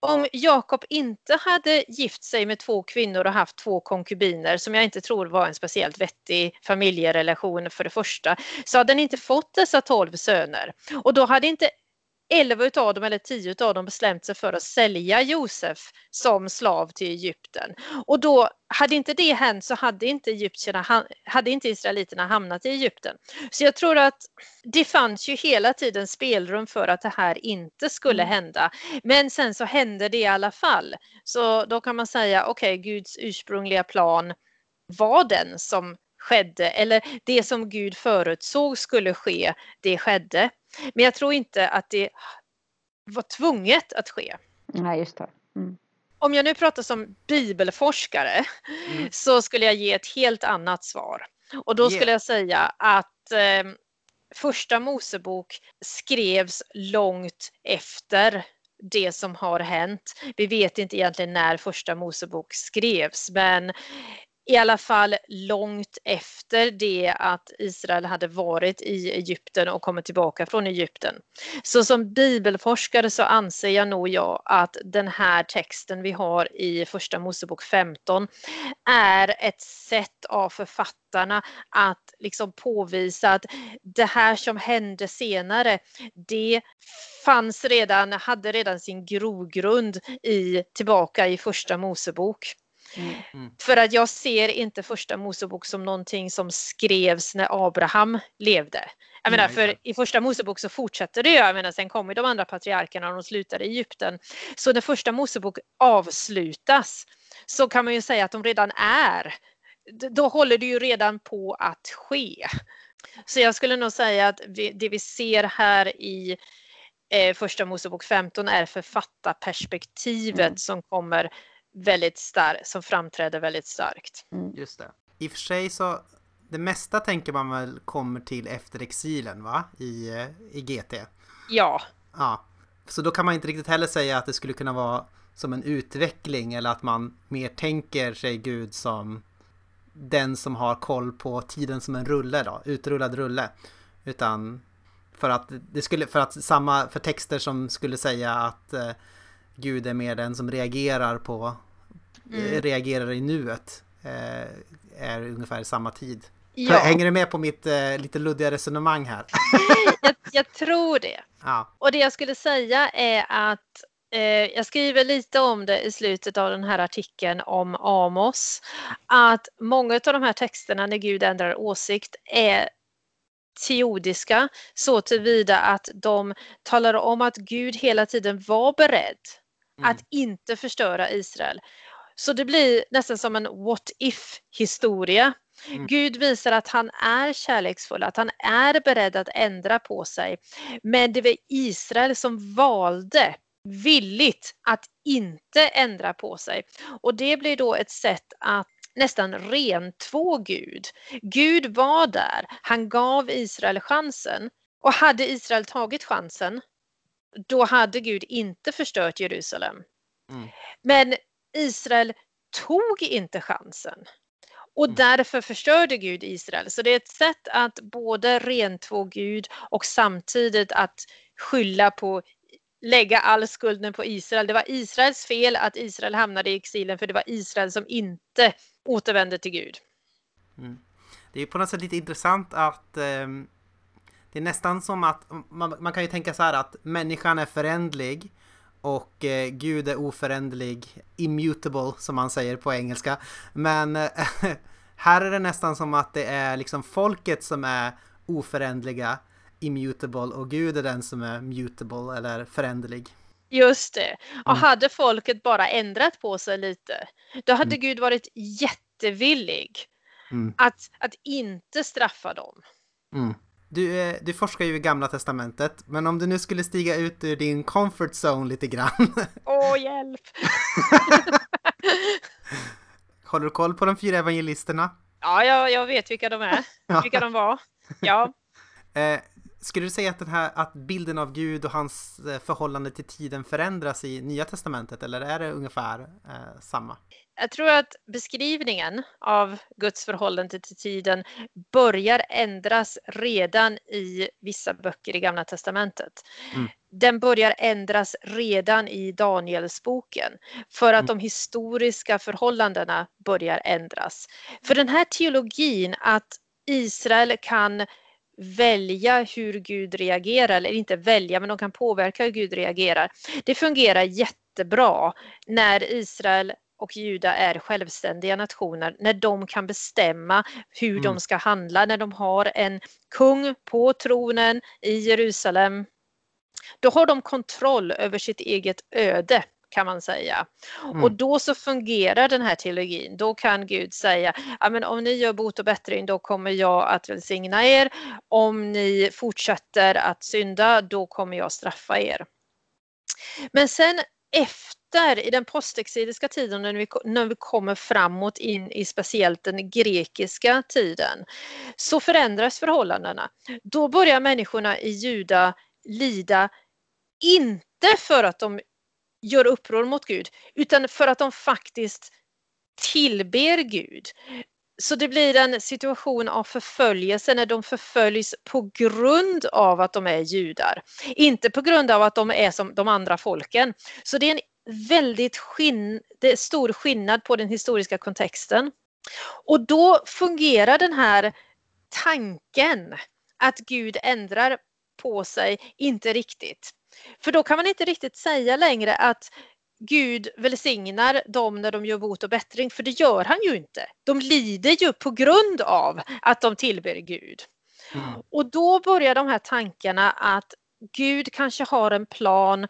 C: om Jakob inte hade gift sig med två kvinnor och haft två konkubiner, som jag inte tror var en speciellt vettig familjerelation för det första, så hade han inte fått dessa tolv söner. Och då hade inte elva utav dem eller tio utav dem bestämt sig för att sälja Josef som slav till Egypten. Och då hade inte det hänt så hade inte, Egyptierna, hade inte israeliterna hamnat i Egypten. Så jag tror att det fanns ju hela tiden spelrum för att det här inte skulle mm. hända. Men sen så hände det i alla fall. Så då kan man säga okej, okay, Guds ursprungliga plan var den som skedde eller det som Gud förutsåg skulle ske, det skedde. Men jag tror inte att det var tvunget att ske.
D: Nej, just det. Mm.
C: Om jag nu pratar som bibelforskare mm. så skulle jag ge ett helt annat svar. Och då skulle jag säga att eh, första Mosebok skrevs långt efter det som har hänt. Vi vet inte egentligen när första Mosebok skrevs men i alla fall långt efter det att Israel hade varit i Egypten och kommit tillbaka från Egypten. Så som bibelforskare så anser jag nog jag att den här texten vi har i första Mosebok 15 är ett sätt av författarna att liksom påvisa att det här som hände senare, det fanns redan, hade redan sin grogrund i, tillbaka i första Mosebok. Mm. mm. För att jag ser inte första Mosebok som någonting som skrevs när Abraham levde. Jag menar, för i första Mosebok så fortsätter det ju, jag menar, sen kommer de andra patriarkerna och de slutar i Egypten. Så när första Mosebok avslutas så kan man ju säga att de redan är, då håller det ju redan på att ske. Så jag skulle nog säga att det vi ser här i eh, första Mosebok 15 är författarperspektivet mm. som kommer väldigt starkt, som framträder väldigt starkt.
A: Mm. Just det. I och för sig så, det mesta tänker man väl kommer till efter exilen va? I, eh, i GT?
C: Ja.
A: Ja. Så då kan man inte riktigt heller säga att det skulle kunna vara som en utveckling eller att man mer tänker sig Gud som den som har koll på tiden som en rulle då, utrullad rulle. Utan för att det skulle, för att samma, för texter som skulle säga att eh, Gud är mer den som reagerar på mm. reagerar i nuet eh, är ungefär samma tid. Ja. Hänger du med på mitt eh, lite luddiga resonemang här?
C: jag, jag, tror det.
A: Ja.
C: Och det jag skulle säga är att eh, jag skriver lite om det i slutet av den här artikeln om Amos. Att många av de här texterna när Gud ändrar åsikt är teodiska så tillvida att de talar om att Gud hela tiden var beredd mm. att inte förstöra Israel. Så det blir nästan som en what if historia. Mm. Gud visar att han är kärleksfull, att han är beredd att ändra på sig. Men det var Israel som valde villigt att inte ändra på sig. Och det blir då ett sätt att nästan rentvå Gud. Gud var där, han gav Israel chansen. Och hade Israel tagit chansen, då hade Gud inte förstört Jerusalem. Mm. Men Israel tog inte chansen. Och mm. därför förstörde Gud Israel. Så det är ett sätt att både rentvå Gud och samtidigt att skylla på lägga all skulden på Israel. Det var Israels fel att Israel hamnade i exilen för det var Israel som inte återvände till Gud.
A: Mm. Det är på något sätt lite intressant att eh, det är nästan som att man, man, kan ju tänka så här att människan är förändlig och eh, Gud är oföränderlig, immutable som man säger på engelska. Men eh, här är det nästan som att det är liksom folket som är oföränderliga, immutable och Gud är den som är mutable eller föränderlig.
C: Just det. Och mm. hade folket bara ändrat på sig lite, då hade mm. Gud varit jättevillig mm. att, att inte straffa dem.
A: Du, eh, du forskar ju i Gamla Testamentet, men om du nu skulle stiga ut ur din comfort zone lite grann.
C: Åh, hjälp!
A: Håller du koll på de fyra evangelisterna?
C: Ja, jag, jag vet vilka de är, vilka de var. Ja.
A: eh, skulle du säga att, den här, att bilden av Gud och hans eh, förhållande till tiden förändras i Nya Testamentet eller är det ungefär eh, samma?
C: Jag tror att beskrivningen av Guds förhållande till tiden börjar ändras redan i vissa böcker i Gamla Testamentet. Mm. Den börjar ändras redan i Danielsboken för att mm. de historiska förhållandena börjar ändras. För den här teologin att Israel kan välja hur Gud reagerar, eller inte välja, men de kan påverka hur Gud reagerar. Det fungerar jättebra när Israel och Juda är självständiga nationer, när de kan bestämma hur mm. de ska handla, när de har en kung på tronen i Jerusalem. Då har de kontroll över sitt eget öde kan man säga. Mm. Och då så fungerar den här teologin. Då kan Gud säga, ja, men om ni gör bot och bättring då kommer jag att välsigna er. Om ni fortsätter att synda då kommer jag straffa er. Men sen efter, i den postexiliska tiden, när vi, när vi kommer framåt in i speciellt den grekiska tiden, så förändras förhållandena. Då börjar människorna i Juda lida, inte för att de gör uppror mot Gud, utan för att de faktiskt tillber Gud. Så det blir en situation av förföljelse när de förföljs på grund av att de är judar. Inte på grund av att de är som de andra folken. Så det är en väldigt skinn, det är stor skillnad på den historiska kontexten. Och då fungerar den här tanken att Gud ändrar på sig inte riktigt. För då kan man inte riktigt säga längre att Gud välsignar dem när de gör bot och bättring, för det gör han ju inte. De lider ju på grund av att de tillber Gud. Mm. Och då börjar de här tankarna att Gud kanske har en plan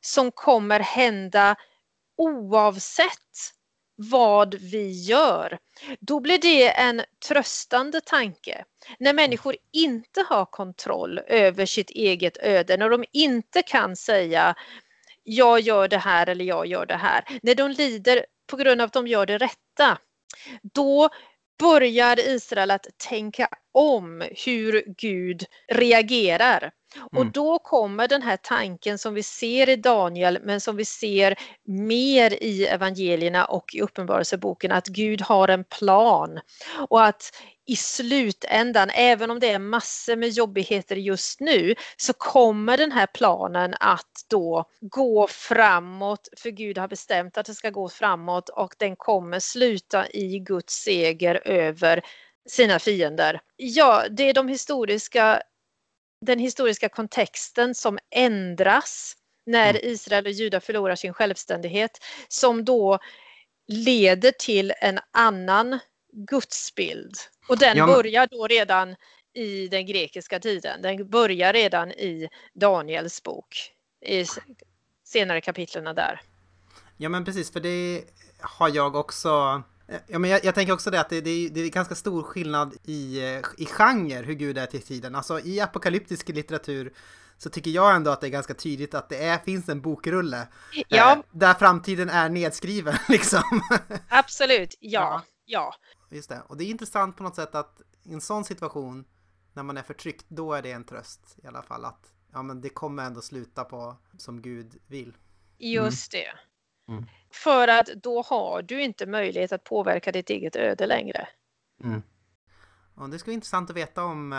C: som kommer hända oavsett vad vi gör. Då blir det en tröstande tanke. När människor inte har kontroll över sitt eget öde, när de inte kan säga jag gör det här eller jag gör det här. När de lider på grund av att de gör det rätta, då börjar Israel att tänka om hur Gud reagerar. Mm. Och då kommer den här tanken som vi ser i Daniel men som vi ser mer i evangelierna och i Uppenbarelseboken att Gud har en plan och att i slutändan, även om det är massor med jobbigheter just nu, så kommer den här planen att då gå framåt, för Gud har bestämt att det ska gå framåt och den kommer sluta i Guds seger över sina fiender. Ja, det är de historiska, den historiska kontexten som ändras när mm. Israel och Juda förlorar sin självständighet som då leder till en annan gudsbild. Och den ja, men... börjar då redan i den grekiska tiden. Den börjar redan i Daniels bok, i senare kapitlen där.
A: Ja men precis, för det har jag också Ja, men jag, jag, tänker också det att det, det, det, är ganska stor skillnad i, i genre hur Gud är till tiden. Alltså i apokalyptisk litteratur så tycker jag ändå att det är ganska tydligt att det är, finns en bokrulle. Ja. Eh, där framtiden är nedskriven liksom.
C: Absolut, ja. ja. ja.
A: Just det. Och det är intressant på något sätt att i en sån situation när man är förtryckt, då är det en tröst i alla fall att ja, men det kommer ändå sluta på som Gud vill.
C: Just det. Mm. För att då har du inte möjlighet att påverka ditt eget öde längre.
A: Mm. Och det skulle vara intressant att veta om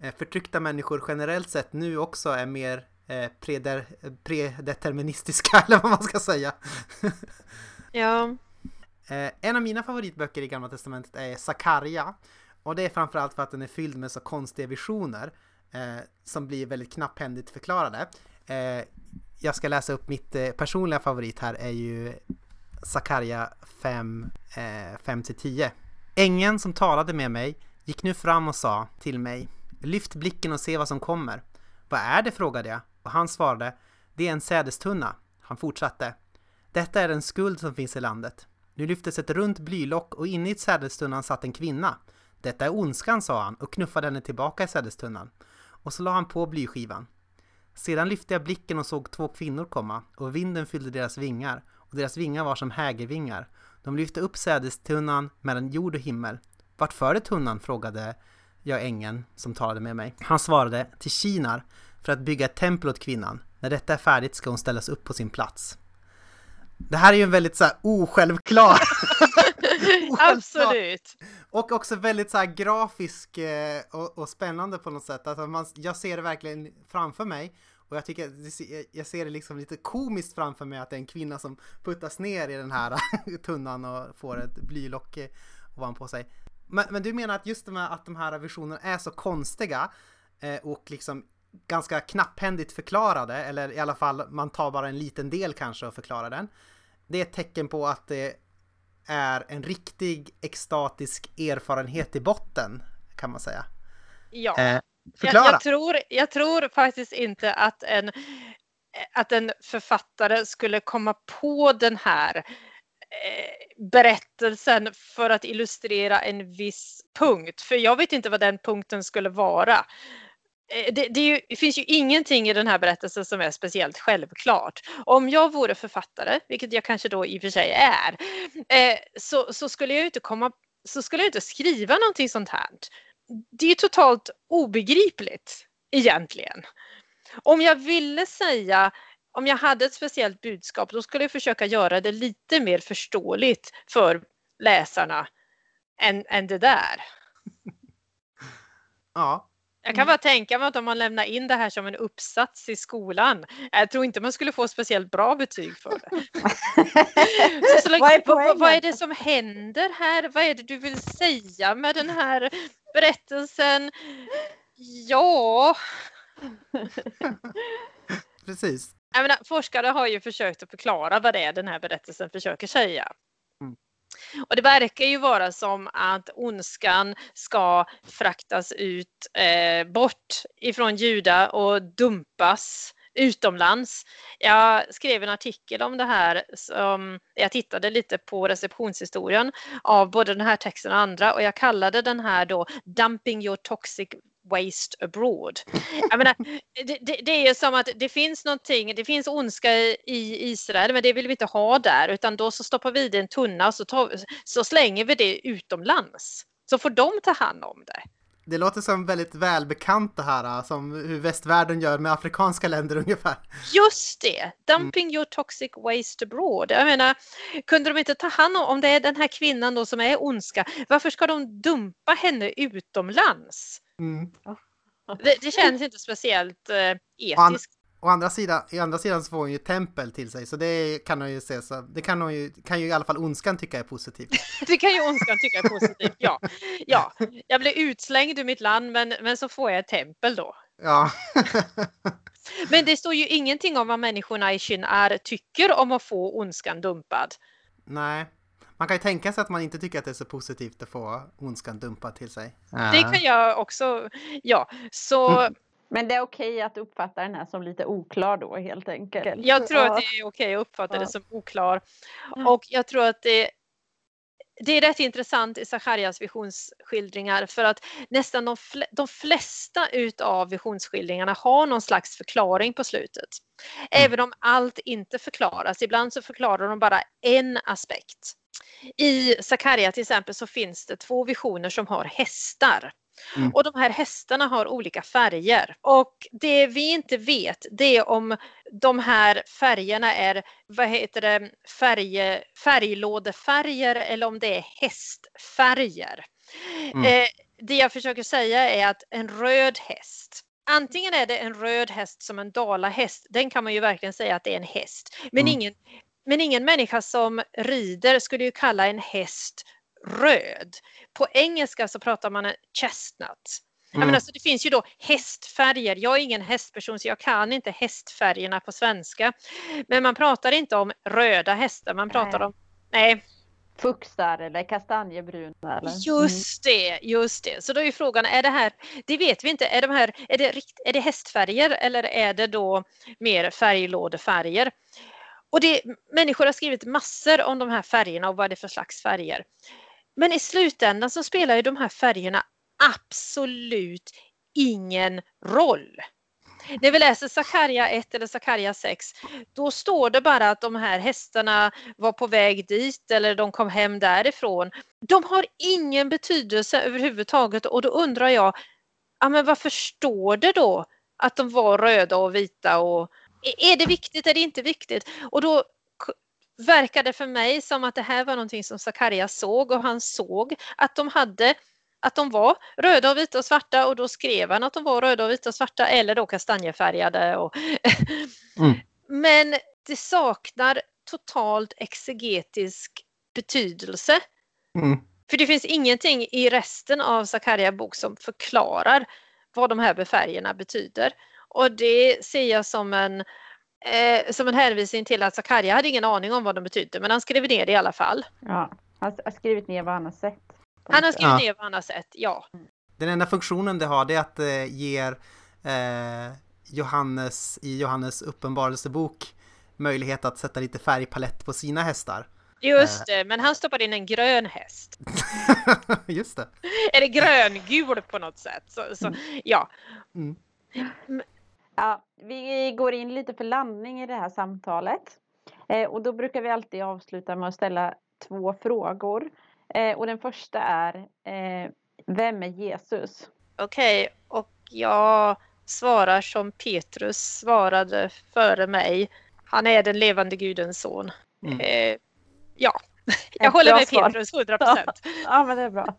A: eh, förtryckta människor generellt sett nu också är mer eh, preder, predeterministiska eller vad man ska säga.
C: ja.
A: Eh, en av mina favoritböcker i Gamla Testamentet är Sakarja. Och det är framförallt för att den är fylld med så konstiga visioner eh, som blir väldigt knapphändigt förklarade. Eh, jag ska läsa upp mitt eh, personliga favorit här är ju Sakarja 5, 5-10. Ängeln som talade med mig gick nu fram och sa till mig Lyft blicken och se vad som kommer. Vad är det? frågade jag och han svarade Det är en sädestunna. Han fortsatte Detta är en skuld som finns i landet. Nu lyftes ett runt blylock och inne i sädestunnan satt en kvinna. Detta är ondskan, sa han och knuffade henne tillbaka i sädestunnan. Och så la han på blyskivan. Sedan lyfte jag blicken och såg två kvinnor komma och vinden fyllde deras vingar och deras vingar var som hägervingar. De lyfte upp sädestunnan mellan jord och himmel. Vart förde tunnan? frågade jag ängeln som talade med mig. Han svarade till Kinar för att bygga ett tempel åt kvinnan. När detta är färdigt ska hon ställas upp på sin plats. Det här är ju en väldigt så här osjälvklar...
C: Absolut!
A: Och också väldigt så här grafisk eh, och, och, spännande på något sätt. Alltså man, jag ser det verkligen framför mig. Och jag tycker, jag ser det liksom lite komiskt framför mig att det är en kvinna som puttas ner i den här tunnan och får ett blylock eh, ovanpå sig. Men, men, du menar att just de här, att de här visionerna är så konstiga eh, och liksom ganska knapphändigt förklarade, eller i alla fall man tar bara en liten del kanske och förklarar den. Det är ett tecken på att det är en riktig extatisk erfarenhet i botten, kan man säga.
C: Ja. Eh, förklara! Jag, jag, tror, jag tror faktiskt inte att en, att en författare skulle komma på den här eh, berättelsen för att illustrera en viss punkt. För jag vet inte vad den punkten skulle vara. Eh, det, det, ju, det, finns ju ingenting i den här berättelsen som är speciellt självklart. Om jag vore författare, vilket jag kanske då i och för sig är, eh, så, så, skulle jag inte komma, så skulle jag inte skriva någonting sånt här. Det är totalt obegripligt egentligen. Om jag ville säga, om jag hade ett speciellt budskap, då skulle jag försöka göra det lite mer förståeligt för läsarna än, än det där.
A: Ja,
C: jag kan mm. bara tänka mig att om man lämnar in det här som en uppsats i skolan, jag tror inte man skulle få speciellt bra betyg för det. så, så, vad, är vad, vad, är det som händer här? Vad är det du vill säga med den här berättelsen? Ja.
A: Precis.
C: Jag menar, forskare har ju försökt att förklara vad det är den här berättelsen försöker säga. Och det verkar ju vara som att ondskan ska fraktas ut eh, bort ifrån Juda och dumpas utomlands. Jag skrev en artikel om det här. Som, jag tittade lite på receptionshistorien av både den här texten och andra och jag kallade den här då Dumping your toxic waste abroad. Jag menar, det, det, det, är som att det finns någonting, det finns ondska i Israel men det vill vi inte ha där utan då så stoppar vi det i en tunna och så, tar, så slänger vi det utomlands. Så får de ta hand om det.
A: Det låter som väldigt välbekant det här, som hur västvärlden gör med afrikanska länder ungefär.
C: Just det! Dumping mm. your toxic waste abroad. Jag menar, kunde de inte ta hand om, om det är den här kvinnan då som är ondska, varför ska de dumpa henne utomlands? Mm. Det, det, känns inte speciellt eh, etiskt.
A: Å andra sidan, i andra sidan så får hon ju tempel till sig, så det kan hon ju se så, det kan hon ju, kan ju i alla fall ondskan tycka är positivt.
C: det kan ju ondskan tycka är positivt, ja. Ja, jag blir utslängd ur mitt land men, men så får jag ett tempel då.
A: Ja.
C: men det står ju ingenting om vad människorna i Shinar tycker om att få ondskan dumpad.
A: Nej. Man kan ju tänka sig att man inte tycker att det är så positivt att få ondskan dumpad till sig.
C: Det kan jag också, ja. Så mm.
D: Men det är okej att uppfatta den här som lite oklar då helt enkelt.
C: Jag tror att det är okej att uppfatta det som oklar. Och jag tror att det det är rätt intressant i Zacharias visionsskildringar för att nästan de, fl de flesta utav visionsskildringarna har någon slags förklaring på slutet. Mm. Även om allt inte förklaras. Ibland så förklarar de bara en aspekt. I Zakaria till exempel så finns det två visioner som har hästar. Mm. Och de här hästarna har olika färger. Och det vi inte vet det är om de här färgerna är vad heter det, färg, färglådefärger eller om det är hästfärger. Mm. Eh, det jag försöker säga är att en röd häst Antingen är det en röd häst som en dalahäst, den kan man ju verkligen säga att det är en häst. Men, mm. ingen, men ingen människa som rider skulle ju kalla en häst röd. På engelska så pratar man chestnut. Mm. Jag menar, så det finns ju då hästfärger. Jag är ingen hästperson så jag kan inte hästfärgerna på svenska. Men man pratar inte om röda hästar, man pratar nej. om... Nej.
D: Fuxar eller kastanjebruna. Eller?
C: Just det, just det. Så då är frågan, är det här, det vet vi inte, är, de här, är, det, är det hästfärger eller är det då mer färglådefärger? Och det, människor har skrivit massor om de här färgerna och vad det är för slags färger. Men i slutändan så spelar ju de här färgerna absolut ingen roll. När vi läser Sakarja 1 eller Sakarja 6, då står det bara att de här hästarna var på väg dit eller de kom hem därifrån. de har ingen betydelse överhuvudtaget och då undrar jag, ja men varför står det då att de var röda och vita och är det viktigt, är det inte viktigt? Och då verkar det för mig som att det här var någonting som Zacharias såg och han såg att de hade att de var röda och vita och svarta och då skrev han att de var röda och vita och svarta eller då kastanjefärgade. Och mm. Men det saknar totalt exegetisk betydelse. Mm. För det finns ingenting i resten av Zakaria bok som förklarar vad de här färgerna betyder. Och det ser jag som en, eh, som en hänvisning till att Zakaria hade ingen aning om vad de betydde men han skrev ner det i alla fall.
D: Ja, han har skrivit ner vad han har sett.
C: Han har skrivit ja. ner vad han har sett, ja.
A: Den enda funktionen det har det är att det eh, ger eh, Johannes i Johannes uppenbarelsebok möjlighet att sätta lite färgpalett på sina hästar.
C: Just det, men han stoppade in en grön häst.
A: Just det.
C: Eller gröngul på något sätt. Så, så mm. ja. Mm.
D: Ja, vi går in lite för landning i det här samtalet. Eh, och då brukar vi alltid avsluta med att ställa två frågor. Eh, och den första är, eh, vem är Jesus?
C: Okej, okay, och jag svarar som Petrus svarade före mig. Han är den levande Gudens son. Mm. Eh, ja, jag håller med svar. Petrus 100 procent.
D: ja, men det är bra.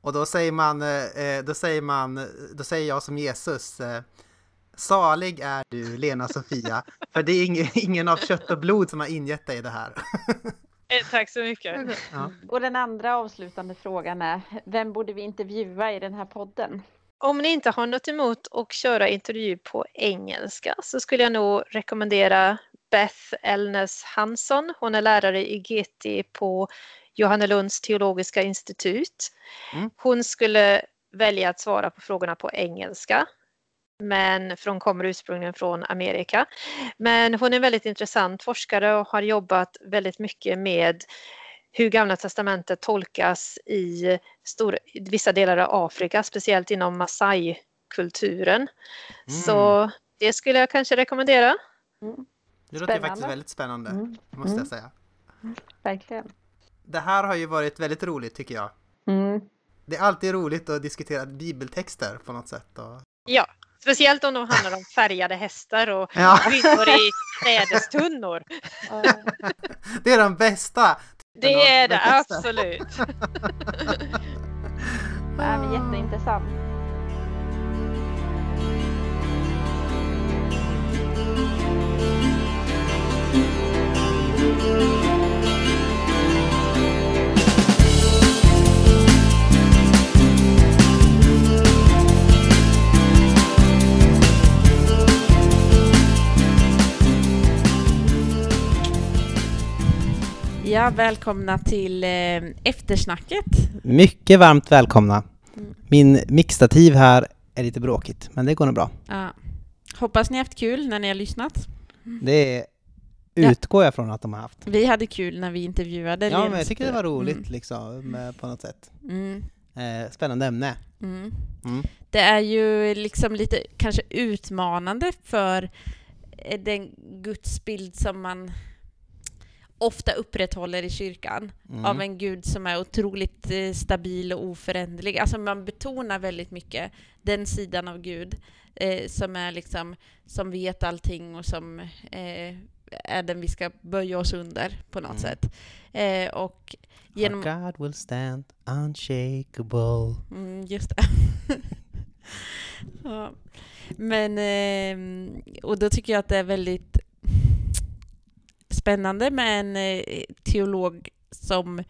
A: Och då säger man, eh, då säger man, då säger jag som Jesus, eh, salig är du Lena Sofia, för det är ingen, ingen av kött och blod som har ingett dig det här.
C: Eh, tack så mycket.
D: Ja. Och den andra avslutande frågan är, vem borde vi intervjua i den här podden?
C: Om ni inte har något emot att köra intervju på engelska så skulle jag nog rekommendera Beth Elnes Hansson. Hon är lärare i GT på Johannelunds teologiska institut. Mm. Hon skulle välja att svara på frågorna på engelska. Men för hon kommer ursprungligen från Amerika. Men hon är en väldigt intressant forskare och har jobbat väldigt mycket med hur Gamla Testamentet tolkas i stor, vissa delar av Afrika, speciellt inom Masai-kulturen. Mm. Så det skulle jag kanske rekommendera.
A: Mm. Det låter faktiskt väldigt spännande, mm. måste jag mm. säga.
D: Verkligen.
A: Det här har ju varit väldigt roligt tycker jag. Mm. Det är alltid roligt att diskutera bibeltexter på något sätt. Och...
C: Ja, speciellt om de handlar om färgade hästar och ja. kvinnor i sädestunnor.
A: det är de bästa!
C: Det är det, absolut.
D: det är jätteintressant.
B: Ja, välkomna till eh, eftersnacket.
A: Mycket varmt välkomna. Mm. Min mixtativ här är lite bråkigt, men det går nog bra. Ja.
B: Hoppas ni haft kul när ni har lyssnat.
A: Det utgår jag från att de har haft.
B: Vi hade kul när vi intervjuade
A: Ja, men jag tycker det var roligt mm. liksom, på något sätt. Mm. Eh, spännande ämne. Mm.
B: Det är ju liksom lite kanske utmanande för eh, den gudsbild som man ofta upprätthåller i kyrkan mm. av en gud som är otroligt eh, stabil och oföränderlig. Alltså man betonar väldigt mycket den sidan av Gud eh, som är liksom, som vet allting och som eh, är den vi ska böja oss under på något mm. sätt. Eh, och
A: genom... Our God will stand unshakable.
B: Mm, just det. ja. Men, eh, och då tycker jag att det är väldigt spännande med en eh, teolog som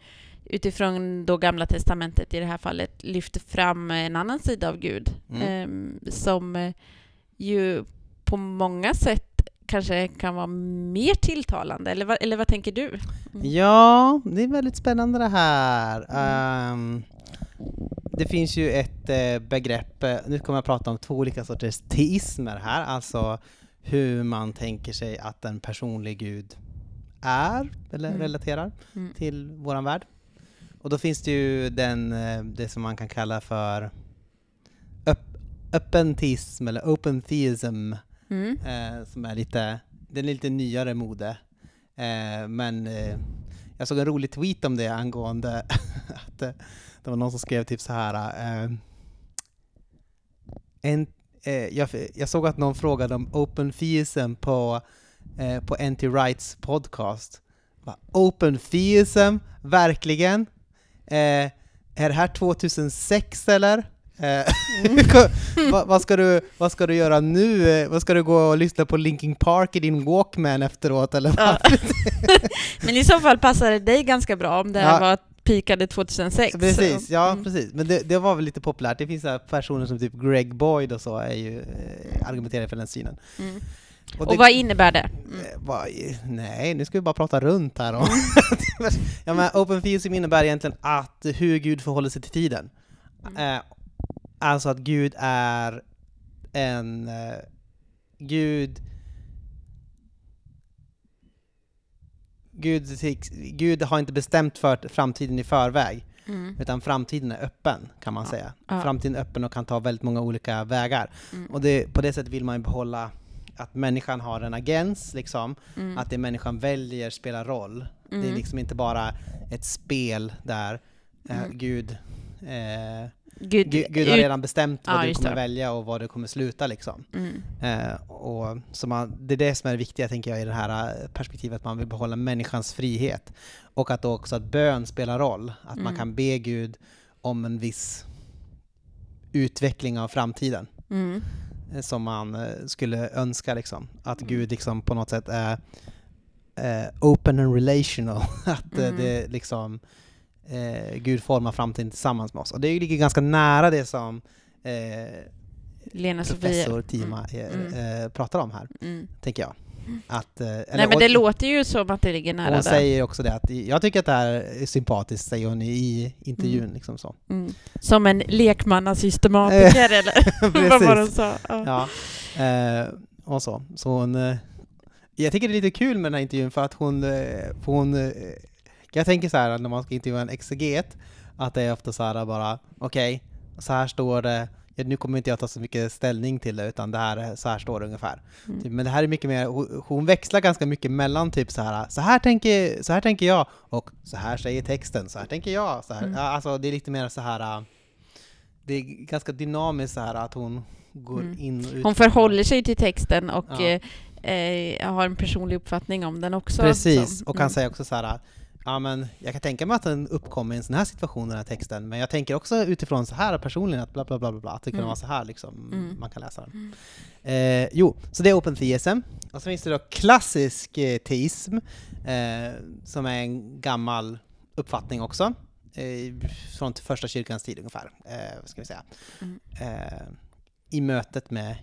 B: utifrån då Gamla Testamentet i det här fallet lyfter fram en annan sida av Gud mm. eh, som eh, ju på många sätt kanske kan vara mer tilltalande, eller vad, eller vad tänker du?
A: Mm. Ja, det är väldigt spännande det här. Um, det finns ju ett uh, begrepp, nu kommer jag prata om två olika sorters teismer här, alltså hur man tänker sig att en personlig gud är, eller mm. relaterar, mm. till våran värld. Och då finns det ju den, uh, det som man kan kalla för öppen teism eller open theism, mm. eh, som är lite, den är lite nyare mode. Eh, men eh, jag såg en rolig tweet om det angående att, eh, det var någon som skrev typ så här. Eh, en, eh, jag, jag såg att någon frågade om open theism på, eh, på NT Rights podcast. Va, open theism? Verkligen? Eh, är det här 2006 eller? Mm. vad, ska du, vad ska du göra nu? Vad ska du gå och lyssna på Linkin Park i din Walkman efteråt eller? Ja.
B: Men i så fall passar det dig ganska bra om det ja. var pikade 2006.
A: Precis, ja mm. precis. Men det, det, var väl lite populärt. Det finns personer som typ Greg Boyd och så är ju, eh, argumenterar för den synen.
B: Mm. Och, och vad innebär det?
A: Mm. Eh, vad, nej, nu ska vi bara prata runt här. Mm. ja, men open theism innebär egentligen att hur Gud förhåller sig till tiden. Mm. Eh, alltså att Gud är en... Eh, Gud... Gud, Gud har inte bestämt för framtiden i förväg, mm. utan framtiden är öppen, kan man säga. Ja. Framtiden är öppen och kan ta väldigt många olika vägar. Mm. Och det, på det sättet vill man ju behålla att människan har en agens, liksom. Mm. Att det människan väljer spelar roll. Det är mm. liksom inte bara ett spel där eh, mm. Gud eh, Gud, Gud, Gud, har redan bestämt vad ja, du kommer det. välja och var du kommer sluta liksom. Mm. Eh, och så man, det är det som är det viktiga tänker jag i det här eh, perspektivet, att man vill behålla människans frihet. Och att också att bön spelar roll, att mm. man kan be Gud om en viss utveckling av framtiden. Mm. Eh, som man eh, skulle önska liksom. Att mm. Gud liksom på något sätt är eh, open and relational. att mm. det liksom eh, Gud formar framtiden tillsammans med oss. Och det ligger ganska nära det som eh,
B: Lena
A: professor Tima mm. mm. eh, pratar om här, mm. tänker jag.
B: Att, eh, Nej men det och, låter ju som att det ligger nära
A: Hon där. säger också det att jag tycker att det här är sympatiskt, säger hon i intervjun. Mm. Liksom så.
B: Mm. Som en lekmannasystematiker eller vad var hon sa?
A: Ja, ja. Eh, och så. så hon, eh, jag tycker det är lite kul med den här intervjun för att hon, eh, hon jag tänker så här när man ska intervjua en exeget, att det är ofta så här bara, okej, okay, så här står det, nu kommer inte jag ta så mycket ställning till det, utan det här, så här står det ungefär. Mm. Typ, men det här är mycket mer, hon, växlar ganska mycket mellan typ så här, så här tänker, så här tänker jag, och så här säger texten, så här tänker jag. Så här. Mm. Alltså det är lite mer så här, det är ganska dynamiskt så här att hon går mm. in och ut.
B: Hon förhåller sig till texten och ja. eh, eh, har en personlig uppfattning om den också.
A: Precis, och kan mm. säga också så här, Ja, men jag kan tänka mig att den uppkommer i en sån här situation, den här texten, men jag tänker också utifrån så här personligen, att bla bla bla, bla att det kan mm. vara så här liksom, mm. man kan läsa den. Mm. Eh, jo, så det är Open Theism. Och så finns det då klassisk eh, teism, eh, som är en gammal uppfattning också, eh, från första kyrkans tid ungefär, eh, ska vi säga. Mm. Eh, I mötet med,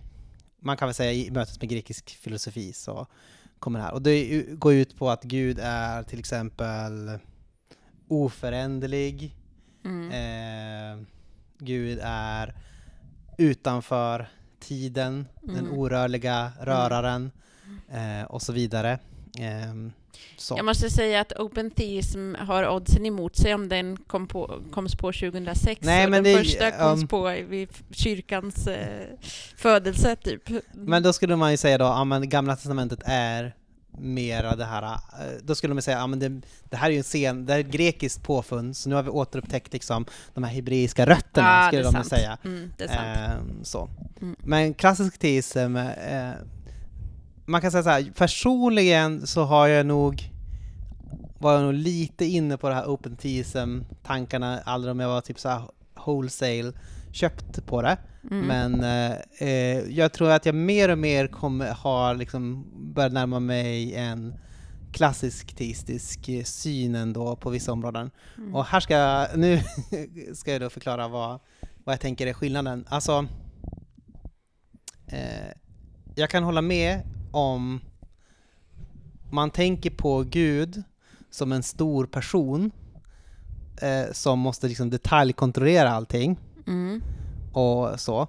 A: man kan väl säga i mötet med grekisk filosofi, så kommer här. Och det går ut på att Gud är till exempel oföränderlig. Mm. Eh, Gud är utanför tiden, mm. den orörliga röraren mm. eh, och så vidare. Eh,
B: så. Jag måste säga att Open Theism har oddsen emot sig om den kom på, koms på 2006. Nej, men den det, första koms um, på vid kyrkans eh, födelse, typ.
A: Men då skulle man ju säga då, ja men Gamla Testamentet är mera det här, eh, då skulle man säga, ja men det, det här är ju en scen, det här är ett grekiskt påfund, så nu har vi återupptäckt liksom de här hebreiska rötterna, ja, skulle de säga.
B: Mm, eh,
A: så. Mm. Men klassisk teism, eh, man kan säga så här, personligen så har jag nog var jag nog lite inne på det här open teism-tankarna, aldrig om jag var typ så här wholesale köpt på det. Mm. Men eh, eh, jag tror att jag mer och mer kommer, har liksom börjat närma mig en klassisk teistisk syn ändå på vissa områden. Mm. Och här ska jag, nu ska jag då förklara vad, vad jag tänker är skillnaden. Alltså, eh, jag kan hålla med om man tänker på Gud som en stor person eh, som måste liksom detaljkontrollera allting. Mm. Och så.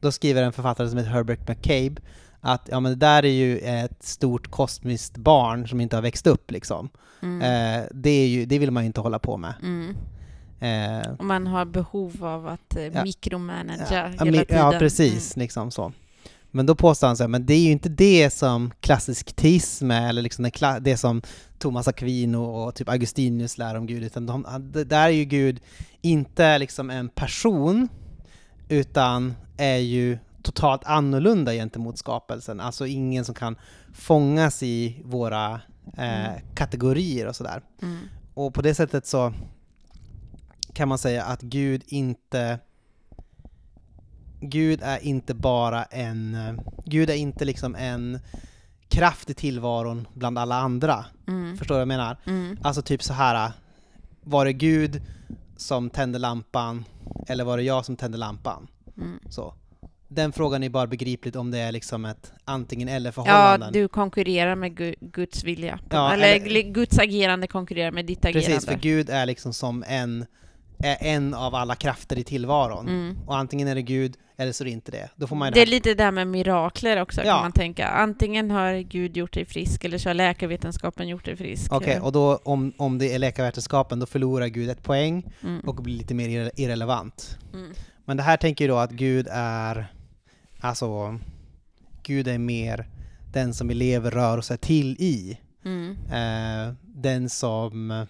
A: Då skriver en författare som heter Herbert McCabe att ja, men det där är ju ett stort kosmiskt barn som inte har växt upp liksom. Mm. Eh, det, är ju, det vill man ju inte hålla på med.
B: Mm. Eh, man har behov av att eh, ja, mikromanagera ja, hela tiden.
A: Ja, precis. Mm. Liksom så. Men då påstår han så här, men det är ju inte det som klassisk teism är, eller liksom det, som Thomas Aquino och typ Augustinus lär om Gud, utan de, där är ju Gud inte liksom en person, utan är ju totalt annorlunda gentemot skapelsen, alltså ingen som kan fångas i våra eh, mm. kategorier och sådär. Mm. Och på det sättet så kan man säga att Gud inte Gud är inte bara en, Gud är inte liksom en kraft i tillvaron bland alla andra. Mm. Förstår du vad jag menar? Mm. Alltså typ så här. var det Gud som tände lampan eller var det jag som tände lampan? Mm. Så. Den frågan är bara begripligt om det är liksom ett antingen eller förhållande.
B: Ja, du konkurrerar med Guds vilja. Ja, eller, eller, Guds agerande konkurrerar med ditt agerande.
A: Precis, för Gud är liksom som en är en av alla krafter i tillvaron. Mm. Och antingen är det Gud, eller så är det inte det. Då får man
B: det är lite det där med mirakler också, ja. kan man tänka. Antingen har Gud gjort dig frisk, eller så har läkarvetenskapen gjort dig frisk.
A: Okej, okay, och då om, om det är läkarvetenskapen, då förlorar Gud ett poäng mm. och blir lite mer irrelevant. Mm. Men det här tänker ju då att Gud är, alltså, Gud är mer den som vi lever, rör oss till i. Mm. Eh, den som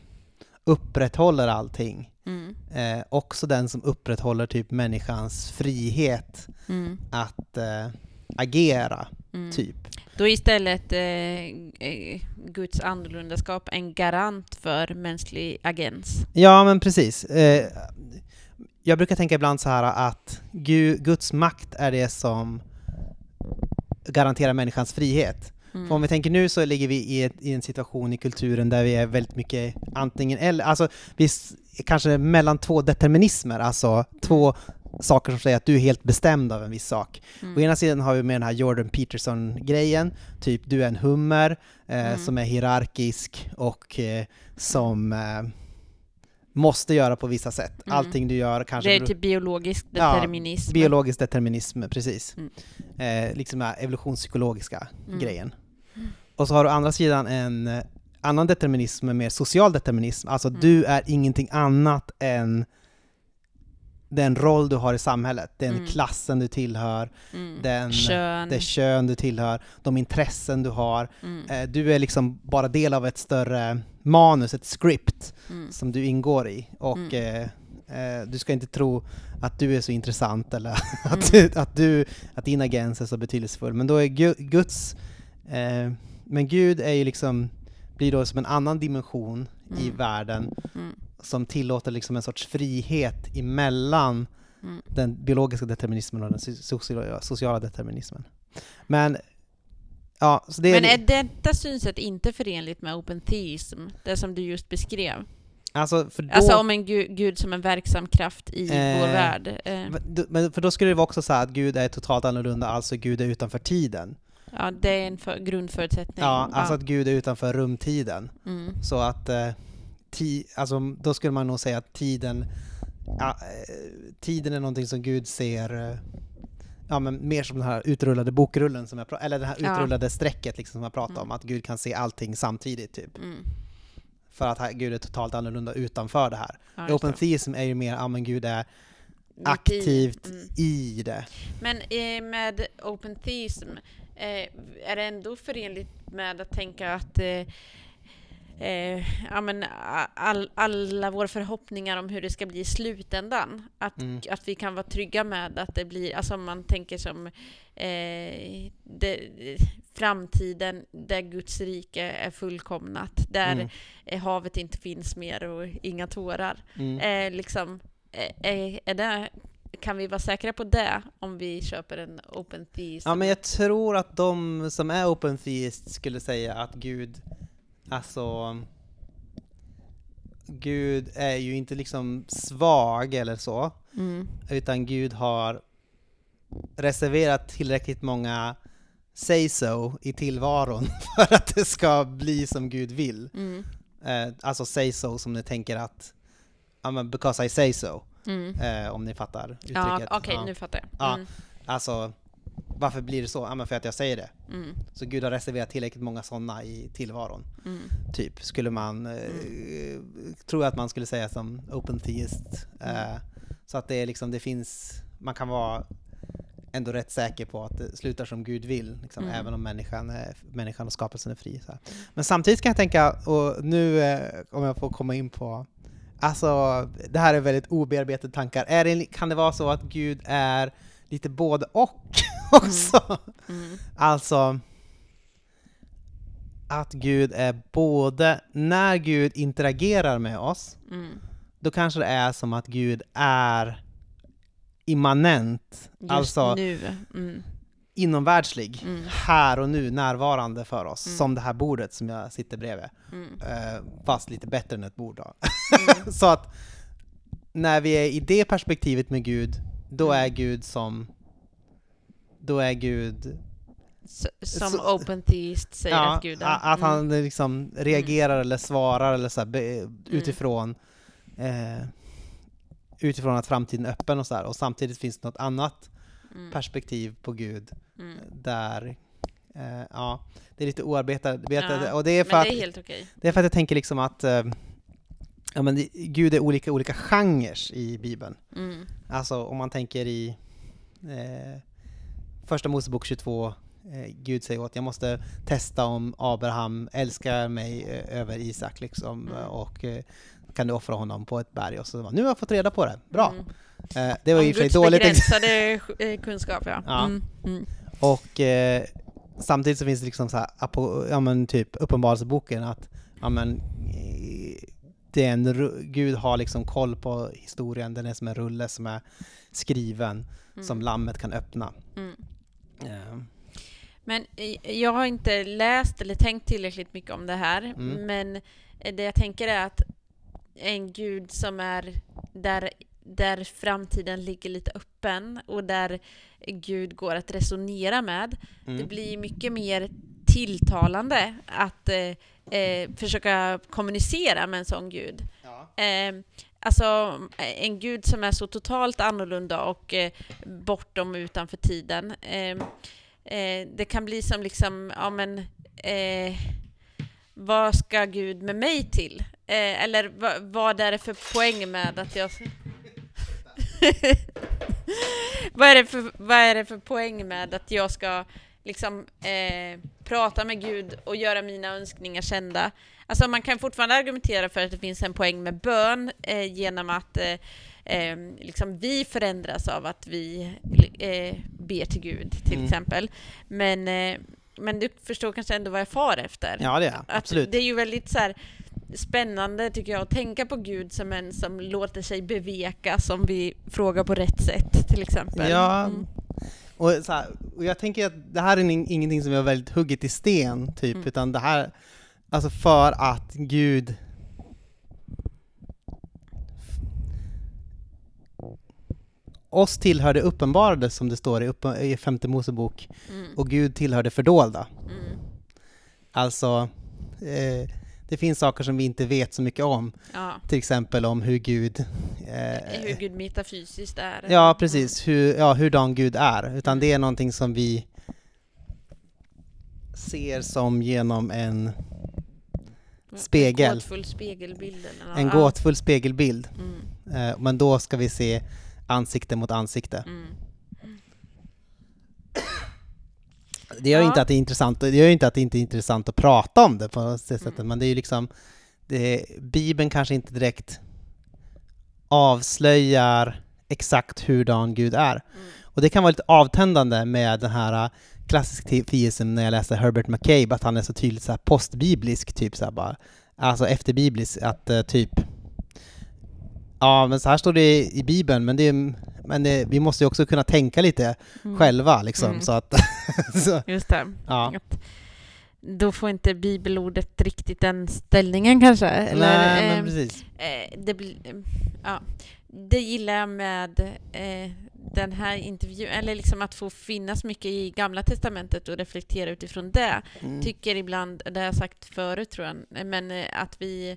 A: upprätthåller allting. Mm. Eh, också den som upprätthåller typ människans frihet mm. att eh, agera, mm. typ.
B: Då är istället eh, eh, Guds annorlundaskap en garant för mänsklig agens?
A: Ja, men precis. Eh, jag brukar tänka ibland så här att Guds makt är det som garanterar människans frihet. Mm. För om vi tänker nu så ligger vi i, ett, i, en situation i kulturen där vi är väldigt mycket antingen eller, alltså vi är kanske mellan två determinismer, alltså två saker som säger att du är helt bestämd av en viss sak. Mm. Å ena sidan har vi med den här Jordan Peterson-grejen, typ du är en hummer eh, mm. som är hierarkisk och eh, som eh, måste göra på vissa sätt. Mm. Allting du gör kanske...
B: Det är typ biologisk determinism.
A: Ja, biologisk determinism, precis. Mm. Eh, liksom den här evolutionspsykologiska mm. grejen. Och så har du å andra sidan en eh, annan determinism, en mer social determinism. Alltså mm. du är ingenting annat än den roll du har i samhället, den mm. klassen du tillhör, mm. den, kön. det kön du tillhör, de intressen du har. Mm. Eh, du är liksom bara del av ett större manus, ett script, mm. som du ingår i. Och mm. eh, eh, du ska inte tro att du är så intressant eller att, mm. att, du, att din agens är så betydelsefull. Men då är Guds eh, men Gud är ju liksom, blir då som en annan dimension mm. i världen mm. som tillåter liksom en sorts frihet emellan mm. den biologiska determinismen och den sociala determinismen. Men Ja, det
B: Men är detta synsätt inte förenligt med open theism, det som du just beskrev?
A: Alltså, då,
B: alltså om en gud, gud, som en verksam kraft i eh, vår värld. Eh.
A: Men för då skulle det vara också så att Gud är totalt annorlunda, alltså Gud är utanför tiden.
B: Ja, det är en för, grundförutsättning.
A: Ja, alltså ja. att Gud är utanför rumtiden. Mm. Så att eh, ti, alltså, då skulle man nog säga att tiden, ja, eh, tiden är någonting som Gud ser eh, ja, men mer som den här utrullade bokrullen, som jag, eller det här utrullade ja. strecket liksom som jag pratade mm. om, att Gud kan se allting samtidigt. typ. Mm. För att Gud är totalt annorlunda utanför det här. Ja, Open theism är ju mer, ja men Gud är aktivt mm. i det.
B: Men eh, med open theism, eh, är det ändå förenligt med att tänka att eh, eh, ja, men all, alla våra förhoppningar om hur det ska bli i slutändan, att, mm. att vi kan vara trygga med att det blir, alltså om man tänker som eh, det, framtiden där Guds rike är fullkomnat, där mm. havet inte finns mer och inga tårar. Mm. Eh, liksom, är, är det kan vi vara säkra på det om vi köper en open theist?
A: Ja, men jag tror att de som är open theist skulle säga att Gud, alltså Gud är ju inte liksom svag eller så, mm. utan Gud har reserverat tillräckligt många say so i tillvaron för att det ska bli som Gud vill. Mm. Eh, alltså say so som ni tänker att, I mean, because I say so. Mm. Eh, om ni fattar uttrycket. Ja,
B: Okej, okay, ja. nu fattar
A: jag. Mm. Ja, alltså, varför blir det så? Ja, men för att jag säger det. Mm. Så Gud har reserverat tillräckligt många sådana i tillvaron. Mm. Typ, skulle man, eh, mm. tror jag att man skulle säga som open theist. Eh, så att det är liksom, det finns, man kan vara ändå rätt säker på att det slutar som Gud vill, liksom,
B: Mm.
A: även om människan, är, människan och skapelsen är fri. Men samtidigt kan jag tänka, och nu eh, om jag får komma in på, alltså det här är väldigt obearbetade tankar, är det, kan det vara så att Gud är lite både och också?
B: Mm.
A: Alltså, att Gud är både, när Gud interagerar med oss,
B: Mm.
A: då kanske det är som att Gud är immanent,
B: Just
A: alltså
B: nu. Mm.
A: Inomvärldslig,
B: Mm.
A: här och nu, närvarande för oss,
B: Mm.
A: som det här bordet som jag sitter bredvid.
B: Mm.
A: Eh, fast lite bättre än ett bord då.
B: Mm.
A: Så att när vi är i det perspektivet med Gud, då
B: Mm.
A: är Gud som, då är Gud
B: S- Som
A: Så-
B: open theist säger att Gud är.
A: att
B: Mm.
A: han liksom reagerar eller svarar eller så här, be, utifrån eh, utifrån att framtiden är öppen och så här. och samtidigt finns det något annat
B: Mm.
A: perspektiv på Gud
B: Mm.
A: där eh, ja, det är lite oarbetat
B: Ja,
A: och det är för att
B: det är helt okej.
A: det är för att jag tänker liksom att eh, ja, men det, Gud är olika olika genrer i Bibeln.
B: Mm.
A: Alltså om man tänker i eh, Första Mosebok 22, eh, Gud säger åt jag måste testa om Abraham älskar mig eh, över Isak liksom
B: Mm.
A: och eh, kan du offra honom på ett berg? Och så bara, nu har jag fått reda på det, bra!
B: Mm.
A: Eh, det var
B: Om
A: i och för sig dåligt
B: begränsade eh, kunskap, ja.
A: Ja.
B: Mm. Mm.
A: och eh, samtidigt så finns det liksom så här, ja men typ Uppenbarelseboken att ja men eh, det är en, ru- Gud har liksom koll på historien, den är som en rulle som är skriven som
B: Mm.
A: lammet kan öppna.
B: Mm.
A: Eh,
B: Men eh, jag har inte läst eller tänkt tillräckligt mycket om det här,
A: Mm.
B: men det jag tänker är att en gud som är där, där framtiden ligger lite öppen och där Gud går att resonera med, det
A: mm.
B: blir mycket mer tilltalande att eh, eh, försöka kommunicera med en sån gud.
A: Ja.
B: Eh, alltså en gud som är så totalt annorlunda och eh, bortom och utanför tiden. Eh, eh, det kan bli som liksom, ja men, vad ska Gud med mig till? Eh, eller va, vad är det för poäng med att jag... vad, är det för, vad är det för poäng med att jag ska liksom eh, prata med Gud och göra mina önskningar kända? Alltså man kan fortfarande argumentera för att det finns en poäng med bön eh, genom att eh, eh, liksom vi förändras av att vi eh, ber till Gud till
A: Mm.
B: exempel. Men, eh, men du förstår kanske ändå vad jag far efter?
A: ja, det är.
B: Att
A: absolut.
B: Det är ju väldigt så här, spännande tycker jag att tänka på Gud som en som låter sig bevekas om vi frågar på rätt sätt till exempel.
A: Ja,
B: Mm.
A: och, så här, och jag tänker att det här är ing- ingenting som har väldigt hugget i sten, typ,
B: Mm.
A: utan det här, alltså för att Gud oss tillhör det uppenbarade som det står i, uppen- i femte Mosebok
B: Mm.
A: och Gud tillhör det fördolda.
B: Mm.
A: Alltså, eh, det finns saker som vi inte vet så mycket om,
B: Ja.
A: till exempel om hur Gud eh,
B: Hur Gud metafysiskt är.
A: Ja, precis. Hur, ja, hurdan Gud är. Utan det är någonting som vi ser som genom en
B: Mm.
A: spegel.
B: En gåtfull spegelbild.
A: En gåtfull spegelbild.
B: Mm.
A: Eh, men då ska vi se ansikte mot ansikte.
B: Mm.
A: Det gör
B: Ja.
A: inte att det är intressant, det gör inte att det inte är intressant att prata om det på det sättet,
B: Mm.
A: men det är ju liksom, det, Bibeln kanske inte direkt avslöjar exakt hurdan Gud är.
B: Mm.
A: Och det kan vara lite avtändande med den här äh, klassiska teism när jag läste Herbert McCabe, att han är så tydligt så postbiblisk, typ så bara. Alltså efterbiblisk, att äh, typ Ja, men så här står det i Bibeln, men, det, men det, vi måste ju också kunna tänka lite
B: Mm.
A: själva liksom,
B: Mm.
A: så att... så,
B: Just det.
A: ja.
B: Då får inte bibelordet riktigt den ställningen kanske? Eller,
A: Nej, men
B: eh,
A: precis.
B: Eh, det, eh, ja, det gillar jag med eh, den här intervjun, eller liksom att få finnas mycket i Gamla Testamentet och reflektera utifrån det.
A: Mm.
B: Tycker ibland, det har jag sagt förut tror jag, men eh, att vi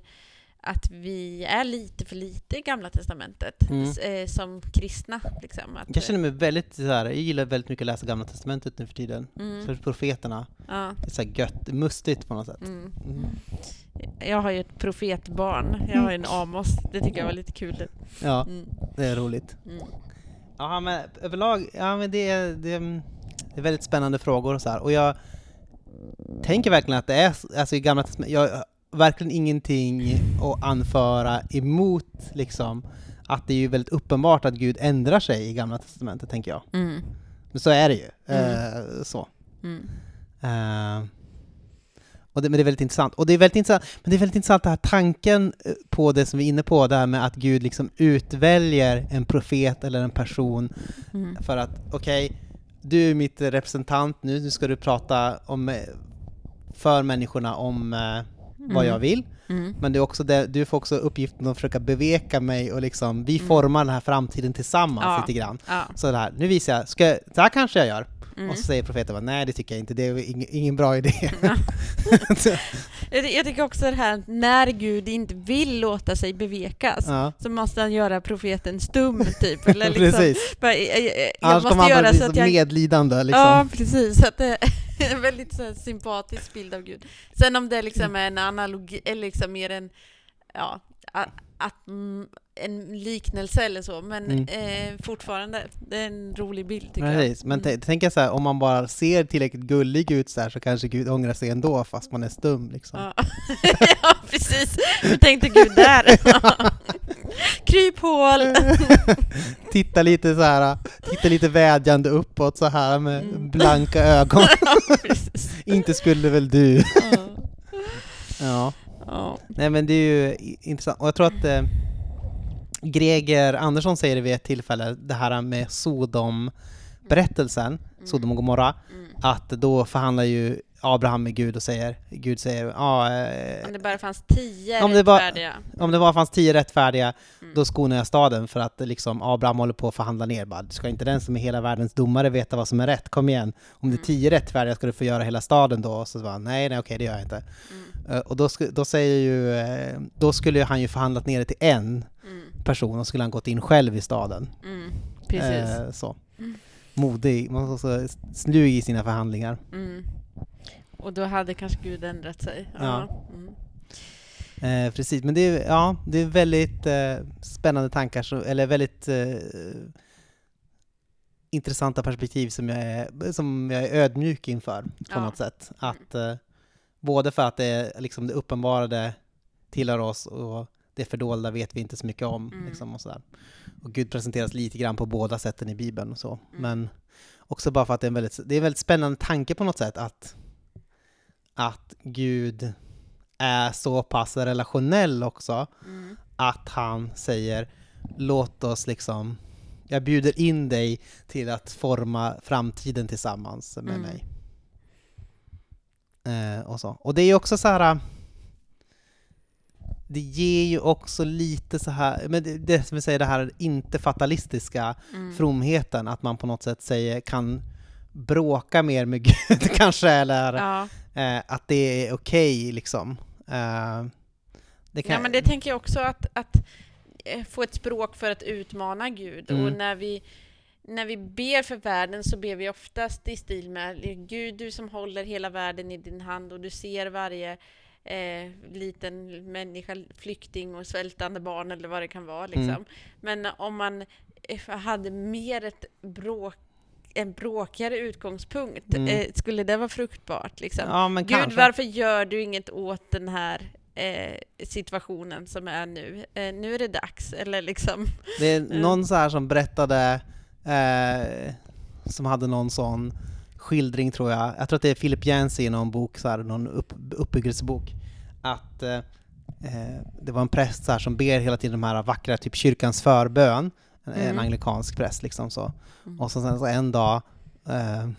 B: att vi är lite för lite i Gamla Testamentet
A: Mm.
B: eh, som kristna. Liksom, att,
A: Jag känner mig väldigt så här, jag gillar väldigt mycket att läsa Gamla Testamentet nu för tiden.
B: mm,
A: För profeterna.
B: ja,
A: Det är så här gött, mustigt på något sätt.
B: mm.
A: Mm.
B: Jag har ju ett profetbarn, jag har ju en Amos, det tycker jag var lite kul.
A: Ja,
B: Mm,
A: det är roligt.
B: mm.
A: Ja, men överlag, ja men det är, det är, det är väldigt spännande frågor och så här. Och jag tänker verkligen att det är, alltså i gamla testamentet, jag verkligen ingenting att anföra emot liksom att det är ju väldigt uppenbart att Gud ändrar sig i gamla testamentet, tänker jag.
B: Mm.
A: Men så är det ju.
B: Mm.
A: Eh, så.
B: Mm.
A: Eh, och det, men det är väldigt intressant. Och det är väldigt intressant, men det är väldigt intressant den här tanken eh, på det som vi är inne på, det här med att Gud liksom utväljer en profet eller en person
B: Mm.
A: för att, okej, du är mitt representant nu, nu ska du prata om, för människorna om eh, vad jag vill.
B: Mm.
A: Men det är också det, du får också uppgiften att försöka beveka mig och liksom, vi
B: Mm.
A: formar den här framtiden tillsammans
B: Ja.
A: lite grann.
B: Ja.
A: Så det här, nu visar jag, ska, så här kanske jag gör.
B: Mm.
A: Och så säger profeten bara, nej det tycker jag inte, det är ingen, ingen bra idé.
B: Jag, jag tycker också det här när Gud inte vill låta sig bevekas
A: ja,
B: så måste han göra profeten stum typ. Eller liksom,
A: precis.
B: bara, jag, jag, jag
A: Annars kommer han bara bli
B: så att jag...
A: medlidande liksom.
B: Ja, precis. Så att det är en väldigt så sympatisk bild av Gud. Sen om det liksom är en analogi, eller liksom mer en, ja, att, att, en liknelse eller så, men
A: Mm.
B: eh, fortfarande, det är en rolig bild tycker
A: Precis,
B: jag.
A: men
B: Mm.
A: tänk jag så här, om man bara ser tillräckligt gullig ut så här så kanske Gud ångrar sig ändå fast man är stum liksom.
B: Ja. ja, precis. Hur tänkte Gud där? Kryphål!
A: titta lite så här, titta lite vädjande uppåt så här med
B: Mm.
A: blanka ögon.
B: ja.
A: Inte skulle väl du?
B: Ja.
A: Ja. Nej men det är ju intressant, och jag tror att eh, Greger Andersson säger det vid ett tillfälle, det här med Sodom-berättelsen, Sodom och Gomorra,
B: Mm.
A: att då förhandlar ju Abraham med Gud och säger, Gud säger, ja, eh,
B: Om det bara fanns tio
A: Om det bara-
B: rättfärdiga.
A: om det bara fanns tio rättfärdiga,
B: Mm.
A: då skonar jag staden för att liksom Abraham håller på att förhandla ner, bara, ska inte den som är hela världens domare veta vad som är rätt? Kom igen, om det
B: Mm.
A: är tio rättfärdiga ska du få göra hela staden då? Och så bara, nej, nej, okej, det gör jag inte.
B: Mm.
A: Eh, Och då, då säger ju, eh, då skulle han ju förhandlat ner det till en
B: Mm.
A: person och skulle han gått in själv i staden.
B: Mm. Precis.
A: Eh, så.
B: Mm.
A: Modig, man måste slug i sina förhandlingar.
B: Mm. Och då hade kanske Gud ändrat sig.
A: Ja.
B: Mm.
A: Eh, precis, men det är, ja, det är väldigt eh, spännande tankar, så, eller väldigt eh, intressanta perspektiv som jag, är, som jag är ödmjuk inför på
B: Ja.
A: något sätt. Att, både för att det, liksom det uppenbarade tillhör oss och det fördolda vet vi inte så mycket om.
B: Mm.
A: Liksom, och, sådär. och Gud presenteras lite grann på båda sätten i Bibeln. Och så.
B: Mm.
A: Men också bara för att det är en väldigt, det är en väldigt spännande tanke på något sätt att, att Gud är så pass relationell också
B: Mm.
A: att han säger låt oss liksom jag bjuder in dig till att forma framtiden tillsammans med
B: Mm.
A: mig. Eh, och, så. och det är ju också så här det ger ju också lite så här, men det, det som vi säger det här inte fatalistiska
B: Mm.
A: fromheten, att man på något sätt säger kan bråka mer med Gud kanske, eller
B: Ja.
A: eh, att det är okej liksom. Eh, det kan,
B: ja, men det tänker jag också att, att eh, få ett språk för att utmana Gud.
A: Mm.
B: Och när vi, när vi ber för världen så ber vi oftast i stil med Gud, du som håller hela världen i din hand och du ser varje eh, liten människa, flykting och svältande barn eller vad det kan vara. Liksom.
A: Mm.
B: Men om man eh, hade mer ett bråk en bråkigare utgångspunkt,
A: Mm.
B: eh, skulle det vara fruktbart? Liksom?
A: ja,
B: Gud,
A: kanske.
B: varför gör du inget åt den här eh, situationen som är nu? Eh, nu är det dags, eller liksom...
A: Det är någon så här som berättade, eh, som hade någon sån skildring tror jag, jag tror att det är Philip Yancey i någon bok, så här, någon upp, uppbyggelsebok, att eh, eh, det var en präst så här, som ber hela tiden de här vackra, typ kyrkans förbön, en, en
B: Mm.
A: anglikansk präst liksom så.
B: Mm.
A: Och så sen så en dag eh,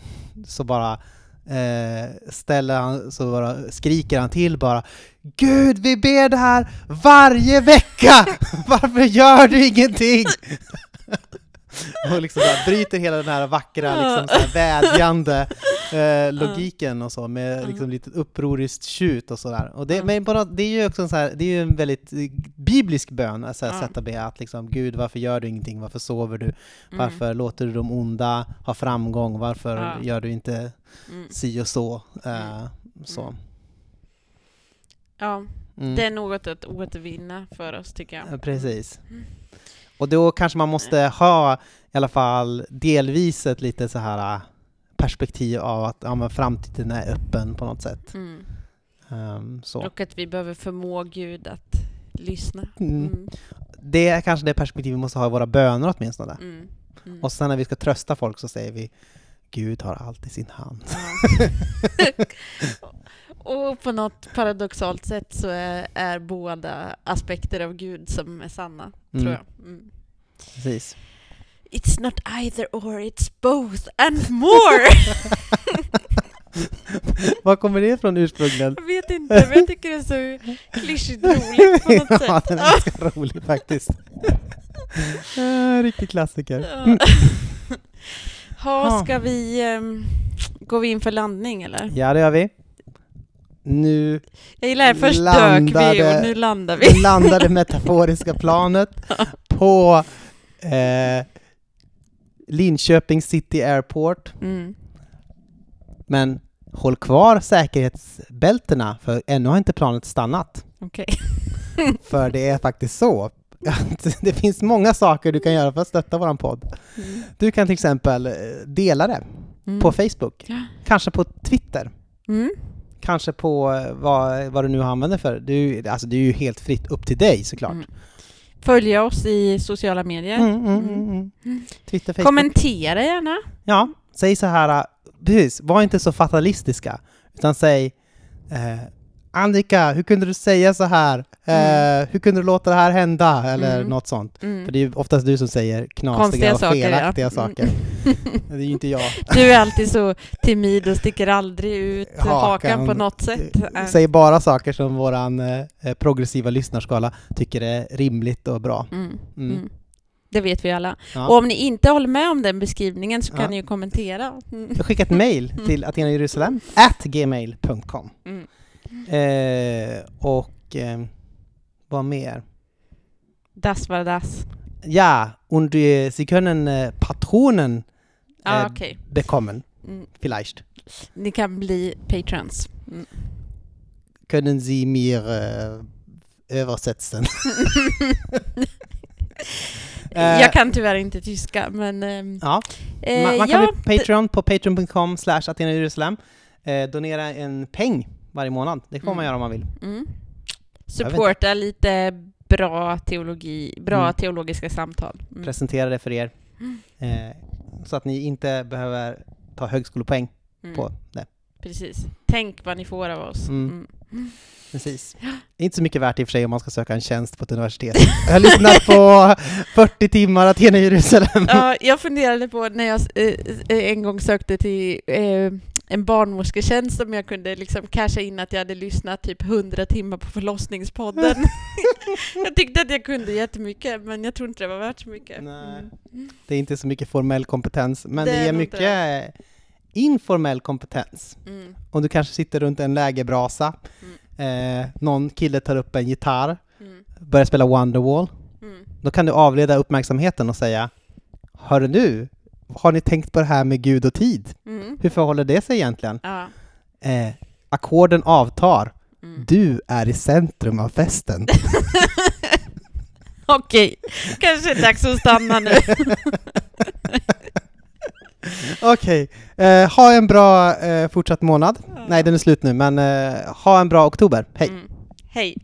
A: så bara eh, ställer han, så bara skriker han till bara Gud, vi ber det här varje vecka! Varför gör du ingenting? och liksom bara bryter hela den här vackra, liksom så här vädjande eh, logiken och så med liksom lite upproriskt tjut och sådär. Och det,
B: Mm.
A: men det är ju också en, så här, det är ju en väldigt eh, biblisk bön, alltså, att be att liksom Gud, varför gör du ingenting? Varför sover du?
B: Mm.
A: Varför låter du de onda ha framgång? Varför
B: Ja.
A: gör du inte
B: Mm.
A: si och så? Eh,
B: Mm.
A: så.
B: Mm. Ja,
A: Mm.
B: det är något att återvinna för oss, tycker jag.
A: Ja, Precis. Och då kanske man måste ha i alla fall delvis ett lite så här äh, perspektiv av att ja, men framtiden är öppen på något sätt.
B: Mm.
A: Um, så.
B: Och att vi behöver förmå Gud att lyssna.
A: Mm.
B: Mm.
A: Det är kanske det perspektiv vi måste ha i våra böner åtminstone.
B: Mm. Mm.
A: Och sen när vi ska trösta folk så säger vi Gud har allt i sin hand.
B: Ja. Och på något paradoxalt sätt så är, är båda aspekter av Gud som är sanna,
A: Mm.
B: tror jag. Mm.
A: Precis.
B: It's not either or, it's both and more!
A: Var kommer det ifrån ursprungligen?
B: jag vet inte, men jag tycker det är så klyschigt roligt på något
A: ja,
B: sätt.
A: den är ganska rolig faktiskt. Ah, Riktig klassiker.
B: Ja. Ha,
A: Ja.
B: ska vi... ehm, går vi in för landning eller?
A: Ja, det gör vi. Nu
B: Jag gillar det, först dök vi
A: Landade-
B: och nu landar vi.
A: landade metaforiska planet på eh, Linköping City Airport.
B: Mm.
A: Men håll kvar säkerhetsbältena, för ännu har inte planet stannat.
B: Okej.
A: För det är faktiskt så att det finns många saker du kan göra för att stötta våran podd.
B: Mm.
A: Du kan till exempel eh, dela det
B: Mm.
A: på Facebook, kanske på Twitter,
B: Mm.
A: Kanske på eh, vad, vad du nu använder för. Du, alltså det är ju helt fritt upp till dig såklart.
B: Mm. Följa oss i sociala medier.
A: Mm, mm, mm, mm. Twitter, Facebook.
B: Kommentera gärna.
A: Ja, säg så här, äh, precis, var inte så fatalistiska, utan säg eh, Annika, hur kunde du säga så här? Eh, hur kunde du låta det här hända? Eller
B: Mm.
A: något sånt.
B: Mm.
A: För det är ju oftast du som säger knasiga och felaktiga
B: ja.
A: saker. Det är ju inte jag.
B: Du är alltid så timid och sticker aldrig ut hakan,
A: Hakan.
B: på något sätt. Äh.
A: Säg bara saker som våran eh, progressiva lyssnarskala tycker är rimligt och bra.
B: Mm.
A: Mm.
B: Mm. Det vet vi alla.
A: Ja.
B: Och om ni inte håller med om den beskrivningen så kan
A: Ja.
B: ni ju kommentera. Mm.
A: Skicka ett mail till atenajerusalem at gmail.com
B: Mm.
A: Eh, Och eh, vad mer?
B: Das var das.
A: Ja, und äh, Sie können äh, Patronen
B: Ja,
A: Eh,
B: okej.
A: bekommen,
B: Mm.
A: vielleicht.
B: Ni kan bli patrons. Mm.
A: Können Sie mir äh, översetzen? Eh,
B: Jag kan tyvärr inte tyska, men... ehm,
A: Ja,
B: eh,
A: man, man kan
B: ja,
A: bli Patreon på patreon.com slash Jerusalem. Eh, donera en peng varje månad. Det får man
B: Mm.
A: göra om man vill.
B: Mm. Supporta lite bra teologi, bra
A: Mm.
B: teologiska samtal. Mm.
A: Presentera det för er. Eh, så att ni inte behöver ta högskolepoäng
B: Mm.
A: på det.
B: Precis. Tänk vad ni får av oss.
A: Mm.
B: Mm.
A: Precis. Inte så mycket värt i och för sig om man ska söka en tjänst på ett universitet. Jag har lyssnat på 40 timmar Athena Jerusalem.
B: Ja, jag funderade på när jag eh, eh, en gång sökte till eh, en barnmorsketjänst om jag kunde liksom casha in att jag hade lyssnat typ 100 timmar på förlossningspodden. jag tyckte att jag kunde jättemycket, men jag tror inte det var värt så mycket.
A: Nej.
B: Mm.
A: Det är inte så mycket formell kompetens, men
B: Det
A: det,
B: inte
A: mycket informell kompetens.
B: Mm.
A: Om du kanske sitter runt en lägerbrasa, eh, någon kille tar upp en gitarr,
B: Mm.
A: börjar spela Wonderwall,
B: Mm.
A: då kan du avleda uppmärksamheten och säga Hörru nu, har ni tänkt på det här med Gud och tid?
B: Mm.
A: Hur förhåller det sig egentligen?
B: Ja.
A: Eh, ackorden avtar,
B: Mm.
A: du är i centrum av festen.
B: Okej, kanske är dags att stanna nu.
A: Okej, eh, ha en bra eh, fortsatt månad. Nej, den är slut nu, men eh, ha en bra oktober. Hej!
B: Mm. Hej.